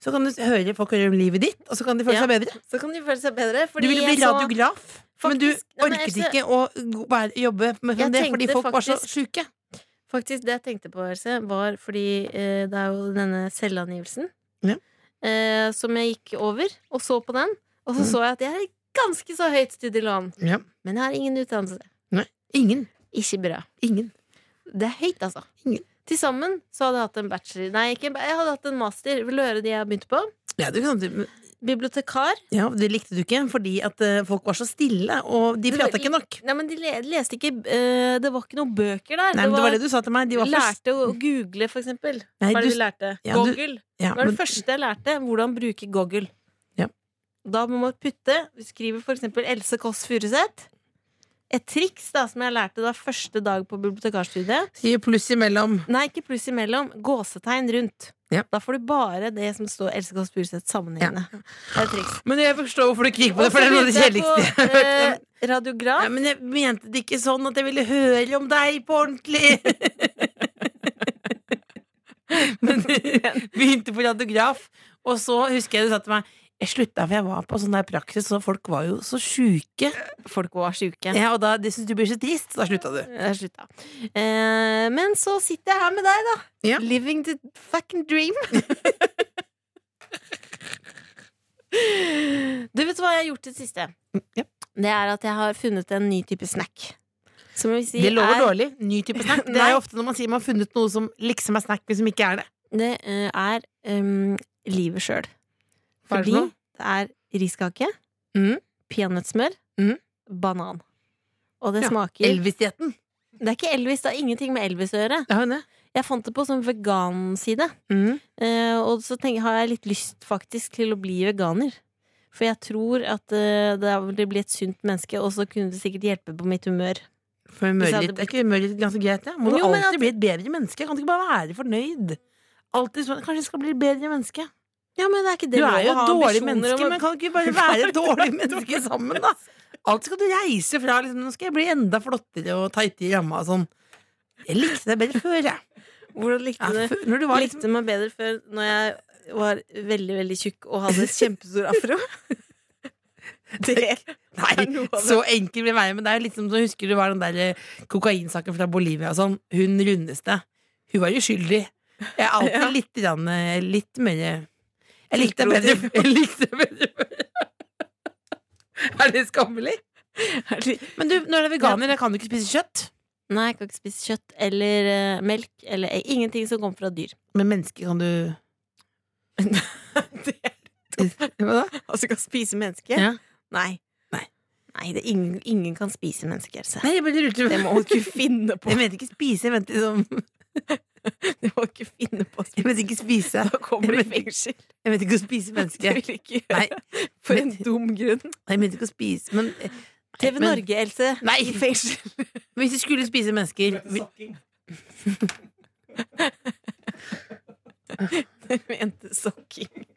Så kan du høre folk høre om livet ditt, og så kan de føle Ja. seg bedre. Så kan de føle seg bedre. Du ville bli radiograf, faktisk, men du orket Nei, men ikke å jobbe med det fordi folk folk var så faktisk- sjuke. Faktisk, det jeg tenkte på, Else, var fordi eh, det er jo denne selvangivelsen Ja. eh, som jeg gikk over, og så på den. Og så Mm. så jeg at jeg har ganske så høyt studielån, Ja. men jeg har ingen utdannelse. Ingen. Ikke bra. Ingen. Det er høyt, altså. Ingen. Til sammen så hadde jeg hatt en bachelor Nei, ikke, jeg hadde hatt en master. Vil du høre de jeg begynte på? Ja, du kan, bibliotekar. Ja, Det likte du ikke fordi at eh, folk var så stille, og de Det prata ikke nok. Nei, men de leste ikke uh, Det var ikke noen bøker der. Nei, men Det var det du sa til meg. De var lærte å google, for eksempel. Nei, Hva det du- de lærte? Ja, du- Google. Ja, Det var men, det første jeg lærte. Hvordan bruke Google. Ja. Da må man putte Vi skriver for eksempel Else Kåss Furuseth. Et triks da, som jeg lærte da første dag på bibliotekarstudiet. Skriv pluss imellom. Nei, ikke pluss imellom. Gåsetegn rundt. Ja. Da får du bare det som står Else Kåss Furuseth sammenhengende. Det er et triks. Men jeg forstår hvorfor du ikke gikk på det, for det er noe av det kjedeligste jeg har hørt. eh, radiograf. Ja, men jeg mente det ikke sånn at jeg ville høre om deg på ordentlig. (laughs) men (laughs) begynte på radiograf, og så husker jeg du sa til meg jeg slutta, for jeg var på sånn der praksis, og folk var jo så sjuke. Folk var sjuke. Ja, og da, det syntes du blir så trist, så da slutta du. Jeg slutta. Eh, men så sitter jeg her med deg, da. Ja. Living the fucking dream. du vet hva jeg har gjort i det siste? Ja. Det er at jeg har funnet en ny type snack. Som vi sier, Det lover er, dårlig. Ny type snack. Det er jo ofte når man sier man har funnet noe som liksom er snack, men som ikke er det. Det eh, er um, livet sjøl. Det Fordi det er riskake, mm. peanøttsmør, mm. banan. Og det Ja, smaker Elvis-dietten. Det er ikke Elvis, det har ingenting med Elvis å gjøre. Det. Jeg fant det på sånn veganside. Mm. Uh, og så tenker, har jeg litt lyst faktisk til å bli veganer. For jeg tror at uh, det vil bli et sunt menneske, og så kunne det sikkert hjelpe på mitt humør. For humør Hvis jeg er ikke humør litt ganske greit? Ja? Må Jo, du alltid at- bli et bedre menneske? Kan du ikke bare være fornøyd? Alltid sånn, Kanskje jeg skal bli et bedre menneske? Ja, men det er ikke det Du er jo et dårlig menneske, men kan du ikke bare (laughs) være et dårlig menneske sammen, da? Alt skal du reise fra liksom, Nå skal jeg bli enda flottere og tightere i ramma og sånn. Jeg likte deg bedre før, jeg. Hvordan likte Ja, du det? var liksom likte meg bedre før når jeg var veldig, veldig tjukk og hadde kjempestor afro. (laughs) Det Nei, så enkel blir veien. men det er jo litt som så husker du var den der eh, kokainsaken fra Bolivia og sånn. Hun rundeste. Hun var uskyldig. Jeg (laughs) er alltid litt, eh, litt mer Jeg likte det bedre (laughs) Jeg likte bedre før. Er det skammelig? Men du, når du er veganer, da kan du ikke spise kjøtt. Nei, jeg kan ikke spise kjøtt eller uh, melk eller uh, Ingenting som kommer fra dyr. Men mennesker kan du (laughs) Hva da? Altså kan spise menneske? Ja. Nei. Nei. Nei, det er ingen, ingen kan spise menneske, Så. Nei, jeg bare lurte Det må du ikke finne på. Jeg mente ikke spise, jeg mente liksom (laughs) (laughs) Det må ikke finne på. å Jeg vet ikke spise. Da kommer du i fengsel. Jeg mente ikke å spise (laughs) Det mennesker. vil ikke gjøre. Nei, For men- en dum grunn. Nei, jeg mente ikke å spise, men TV men- Norge, Else. Nei. I fengsel. (laughs) Hvis du skulle spise mennesker vi- Jeg mente sokking. Du mente-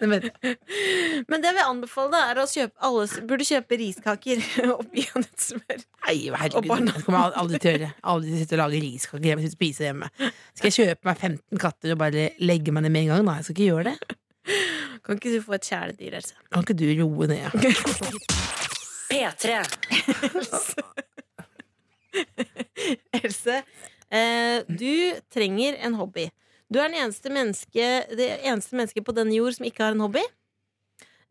Men det jeg vil anbefale, da, er å kjøpe alle burde kjøpe riskaker (laughs) og peanøttsmør. Nei, herregud, det kommer jeg aldri til å gjøre. Aldri sitte og lage riskaker hjemme og spise hjemme. Skal jeg kjøpe meg 15 katter og bare legge meg ned med en gang? Nei, jeg skal ikke gjøre det. Kan ikke du få et kjæledyr, Else? Kan ikke du roe ned? (laughs) P3. Else, eh, du trenger en hobby. Du er den eneste menneske, det eneste mennesket på denne jord som ikke har en hobby.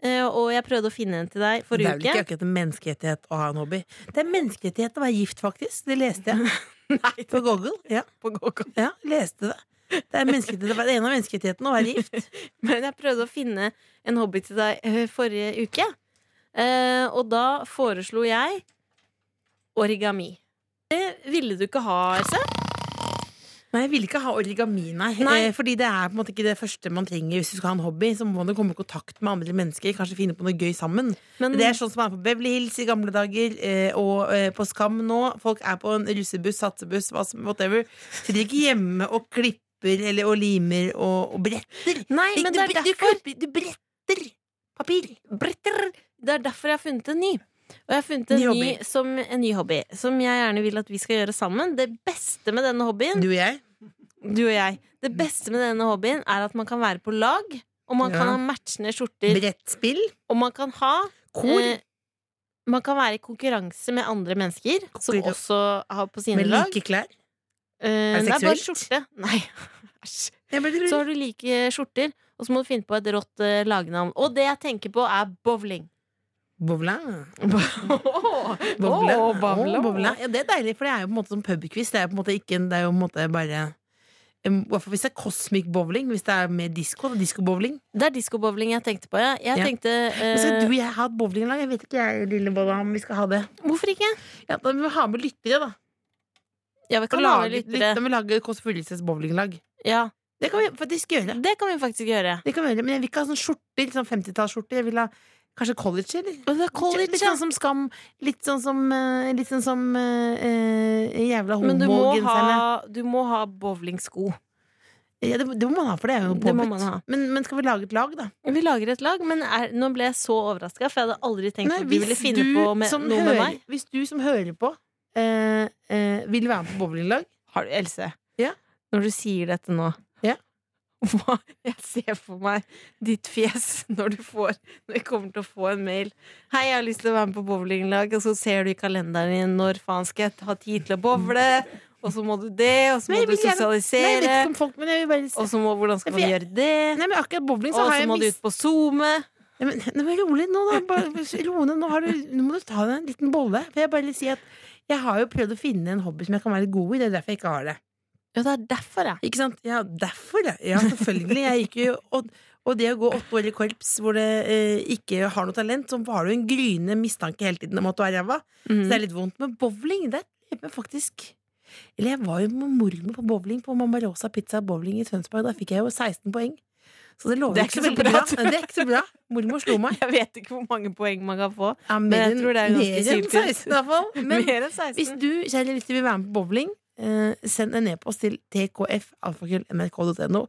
Eh, og jeg prøvde å finne en til deg forrige uke. Det er vel ikke akkurat en menneskerettighet å ha en hobby. Det er menneskerettighet å være gift, faktisk. Det leste jeg (laughs) på Google. Ja, På Google. ja leste det. Det er det er en av menneskerettighetene å være gift. (laughs) Men jeg prøvde å finne en hobby til deg eh, forrige uke. Eh, og da foreslo jeg origami. Det ville du ikke ha, Else? Nei, jeg vil ikke ha origami, nei. Nei. Eh, fordi det er på en måte ikke det første man trenger hvis du skal ha en hobby. Så må du komme i kontakt med andre mennesker, kanskje finne på noe gøy sammen. Men Det er sånn som er på Beverly Hills i gamle dager, eh, og eh, på Skam nå. Folk er på en russebuss, satsebuss, whatever. Så de er ikke hjemme og klipper eller, og limer og, og bretter. Nei, men du, det er derfor du, du bretter papir. Bretter. Det er derfor jeg har funnet en ny. Og jeg har funnet en Ny ny, som, en ny hobby som jeg gjerne vil at vi skal gjøre sammen. Det beste med denne hobbyen Du og jeg. Du og jeg. Det beste med denne hobbyen er at man kan være på lag. Og man kan ha matchende skjorter. Brettspill. Og man kan ha Kor. eh, Man kan være i konkurranse med andre mennesker som også har på sine med lag. like klær. Eh, Er det nei, bare seksuelt? skjorte. Nei. (laughs) Æsj. Bare. Så har du like skjorter, og så må du finne på et rått eh, lagnavn. Og det jeg tenker på, er bowling. Bowling. Åh, bovla. åh, Åh, bowle. bowle. Ja, det er deilig, for det er jo på en måte som pubquiz. Det er jo på en måte ikke Det er jo på en måte bare hvis det er cosmic bowling, hvis det er med disko. Diskobowling. Det er diskobowling jeg tenkte på, ja. Jeg Ja. tenkte uh... Skal eh, du og jeg ha et bowlinglag? Jeg vet ikke, jeg, lille bolla, om vi skal ha det. Hvorfor ikke? Ja, Da må vi ha med lyttere, da. Ja, vi Kan kan lage lyttere. Da må vi lage Kåss Furuseths bowlinglag. Ja, Det kan vi faktisk gjøre. det kan vi faktisk gjøre. Det kan vi gjøre. Men jeg vil ikke ha sånn skjorter, sånn 50-tallsskjorter. Jeg vil ha kanskje college, eller? Er college, litt sånn som Skam. Litt sånn som, eh, litt sånn som uh, jævla jævla Men du må ha, du ha bowlingsko. Ja, det, det må man ha, for det er jo påbudt. Men, men skal vi lage et lag, da? Vi lager et lag, men er, nå ble jeg så overraska, for jeg hadde aldri tenkt Nei, at du ville finne på med, noe noe med meg. Hvis du som hører på, uh, uh, vil være med på bowlinglag Har du, Else? Ja. Når du sier dette nå. Hva? Jeg ser for meg ditt fjes når du får Når jeg kommer til å få en mail. 'Hei, jeg har lyst til å være med på bowlinglag', og så ser du i kalenderen din 'Når faen skal jeg ha tid til å bowle?' Og så må du det, og så må du Nei, sosialisere. folk, bare Og så må, hvordan skal man jeg- gjøre det? Nei, men akkurat bowling så Og så må du ut på SoMe. Nei, men, men rolig nå, da. Bare, ro. Nå, har du, nå må du ta deg en liten bolle. For jeg bare vil si at jeg har jo prøvd å finne en hobby som jeg kan være god i. Det er derfor jeg ikke har det. Ja, det er derfor, ja. Ikke sant? Ja, derfor, ja. ja selvfølgelig. Jeg gikk jo og, og det å gå åtte år i korps hvor det eh, ikke har noe talent, så har du en gryende mistanke hele tiden om at du er ræva. Så det er litt vondt. Men bowling, det er faktisk Eller jeg var jo med mormor på bowling på Mamma Rosa Pizza Bowling i Tønsberg. Da fikk jeg jo 16 poeng. Så det lover er ikke så veldig bra. bra. (laughs) Det er ikke så bra. Mormor slo meg. (laughs) Jeg vet ikke hvor mange poeng man kan få. Ja, Men jeg tror det er ganske mer enn sykt. 16 i hvert fall. Men 16. hvis du, kjære lytter, vil være med på bowling, eh, send en e-post til tkf.nrk.no.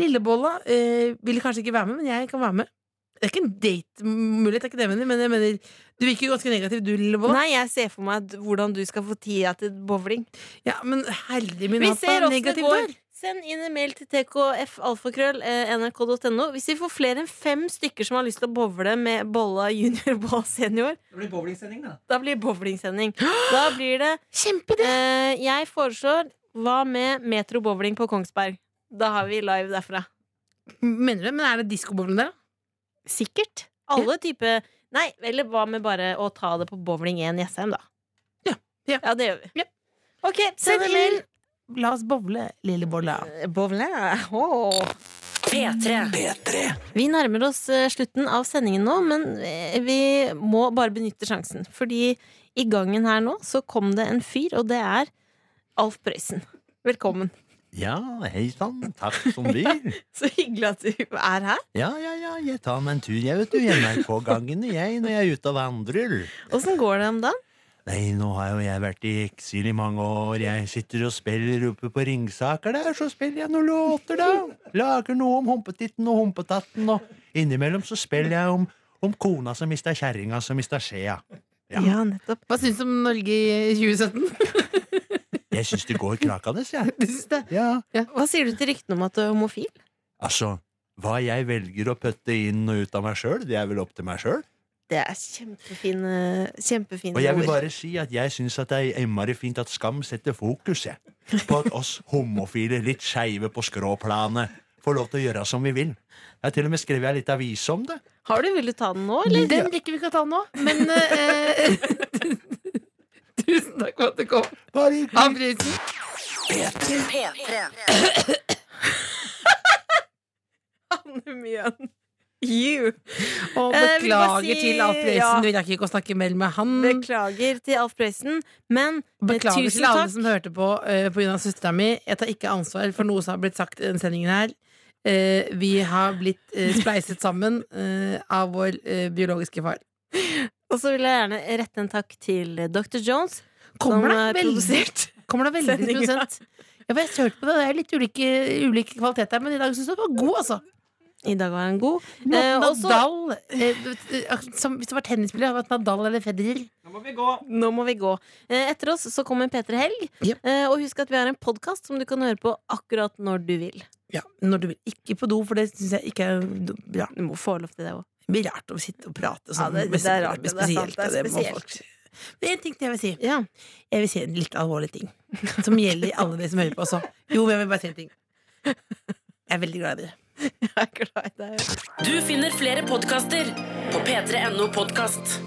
Lillebolla eh, vil kanskje ikke være med, men jeg kan være med. Det er ikke en date-mulighet, det er ikke det jeg mener, men jeg mener du virker ganske negativ, du, Lillebolla. Nei, jeg ser for meg hvordan du skal få tida til bowling. Ja, men herlig min Vi hatt, ser åssen det Negativ går. der. Send inn en mail til tkfalfakrøll.nrk.no. Hvis vi får flere enn fem stykker som har lyst til å bowle med bolla junior, (laughs) og senior, Det blir bowlingsending, da. da blir det bowlingsending. (gasps) Da blir det Kjempeidé! eh, Jeg foreslår hva med Metro bowling på Kongsberg? Da har vi live derfra. Mener du det? Men er det diskobowling der, da? Sikkert. Alle typer Nei, eller hva med bare å ta det på Bowling 1 Jessheim, da? Ja. Ja. ja, det gjør vi. Ja. Ok, Send send en mail. La oss bowle, Lillebolla. Bowle. Oh. P3. P3 Vi nærmer oss eh, slutten av sendingen nå, men eh, vi må bare benytte sjansen. Fordi i gangen her nå så kom det en fyr, og det er Alf Prøysen. Velkommen. Ja, hei sann. Takk som byr. (laughs) Så hyggelig at du er her. Ja, ja, ja, jeg tar meg en tur, jeg, vet du. Jeg er på gangene, jeg, når jeg er ute og vandrer. Åssen går det om dagen? Nei, nå har jo jeg vært i eksil i mange år. Jeg sitter og spiller oppe på Ringsaker der, så spiller jeg noen låter, da. Lager noe om humpetitten og humpetatten, og innimellom så spiller jeg om, om kona som mista kjerringa, som mista skjea. Ja. nettopp. Hva syns du om Norge i 2017? (laughs) Jeg syns det går krakende, jeg. (laughs) Du syns det? Ja. Hva sier du til ryktene om at du er homofil? Altså, hva jeg velger å putte inn og ut av meg sjøl, det er vel opp til meg sjøl. Det er kjempefine, ord. Og jeg vil bare si at jeg syns at det er innmari fint at Skam setter fokuset på at oss homofile, litt skeive på skråplanet, får lov til å gjøre som vi vil. Jeg har til og med skrevet ei lita om det. Har du, vil du ta den nå, eller? Den rekker vi ikke å ta nå, men (laughs) eh, (laughs) Tusen takk for at du kom. Bare hyggelig. Ha prisen. (laughs) Anne Mjøen. You. Og Eh, beklager si- til Alf Prøysen. ja. Vi rakk ikke å snakke mer med han. Beklager til Alf Prøysen, men eh, Beklager tusen til alle takk. som hørte på uh, på grunn av søstera mi. Jeg tar ikke ansvar for noe som har blitt sagt i denne sendingen her. Uh, vi har blitt uh, spleiset sammen uh, av vår eh, biologiske far. Og så vil jeg gjerne rette en takk til Dr. Jones, Kommer som det har produsert kommer det veldig prosent? Ja, jeg har hørt på det. Det er litt ulike, ulik kvalitet her, men i dag syns jeg det var god, altså. I dag var han god. Eh, også- Nadal eh, eh, som, Hvis det var tennisspiller, hadde det vært Nadal eller Federer. Nå må vi gå. Nå må vi gå. Eh, Etter oss så kommer P3 Helg. Yep. Eh, Og husk at vi har en podkast som du kan høre på akkurat når du vil. Ja, når du vil. Ikke på do, for det syns jeg ikke er bra. Du må få lov til det òg. Det blir rart å sitte og prate sånn. Ja, det- det er rart, det er sant, spesielt. det er spesielt. Men en ting til jeg vil si. Ja. Jeg vil si en litt alvorlig ting. Som gjelder alle de som hører på også. Jo, men jeg vil bare si en ting. Jeg er veldig glad i dere. Jeg er glad i deg. Du finner flere podkaster på p3.no podkast.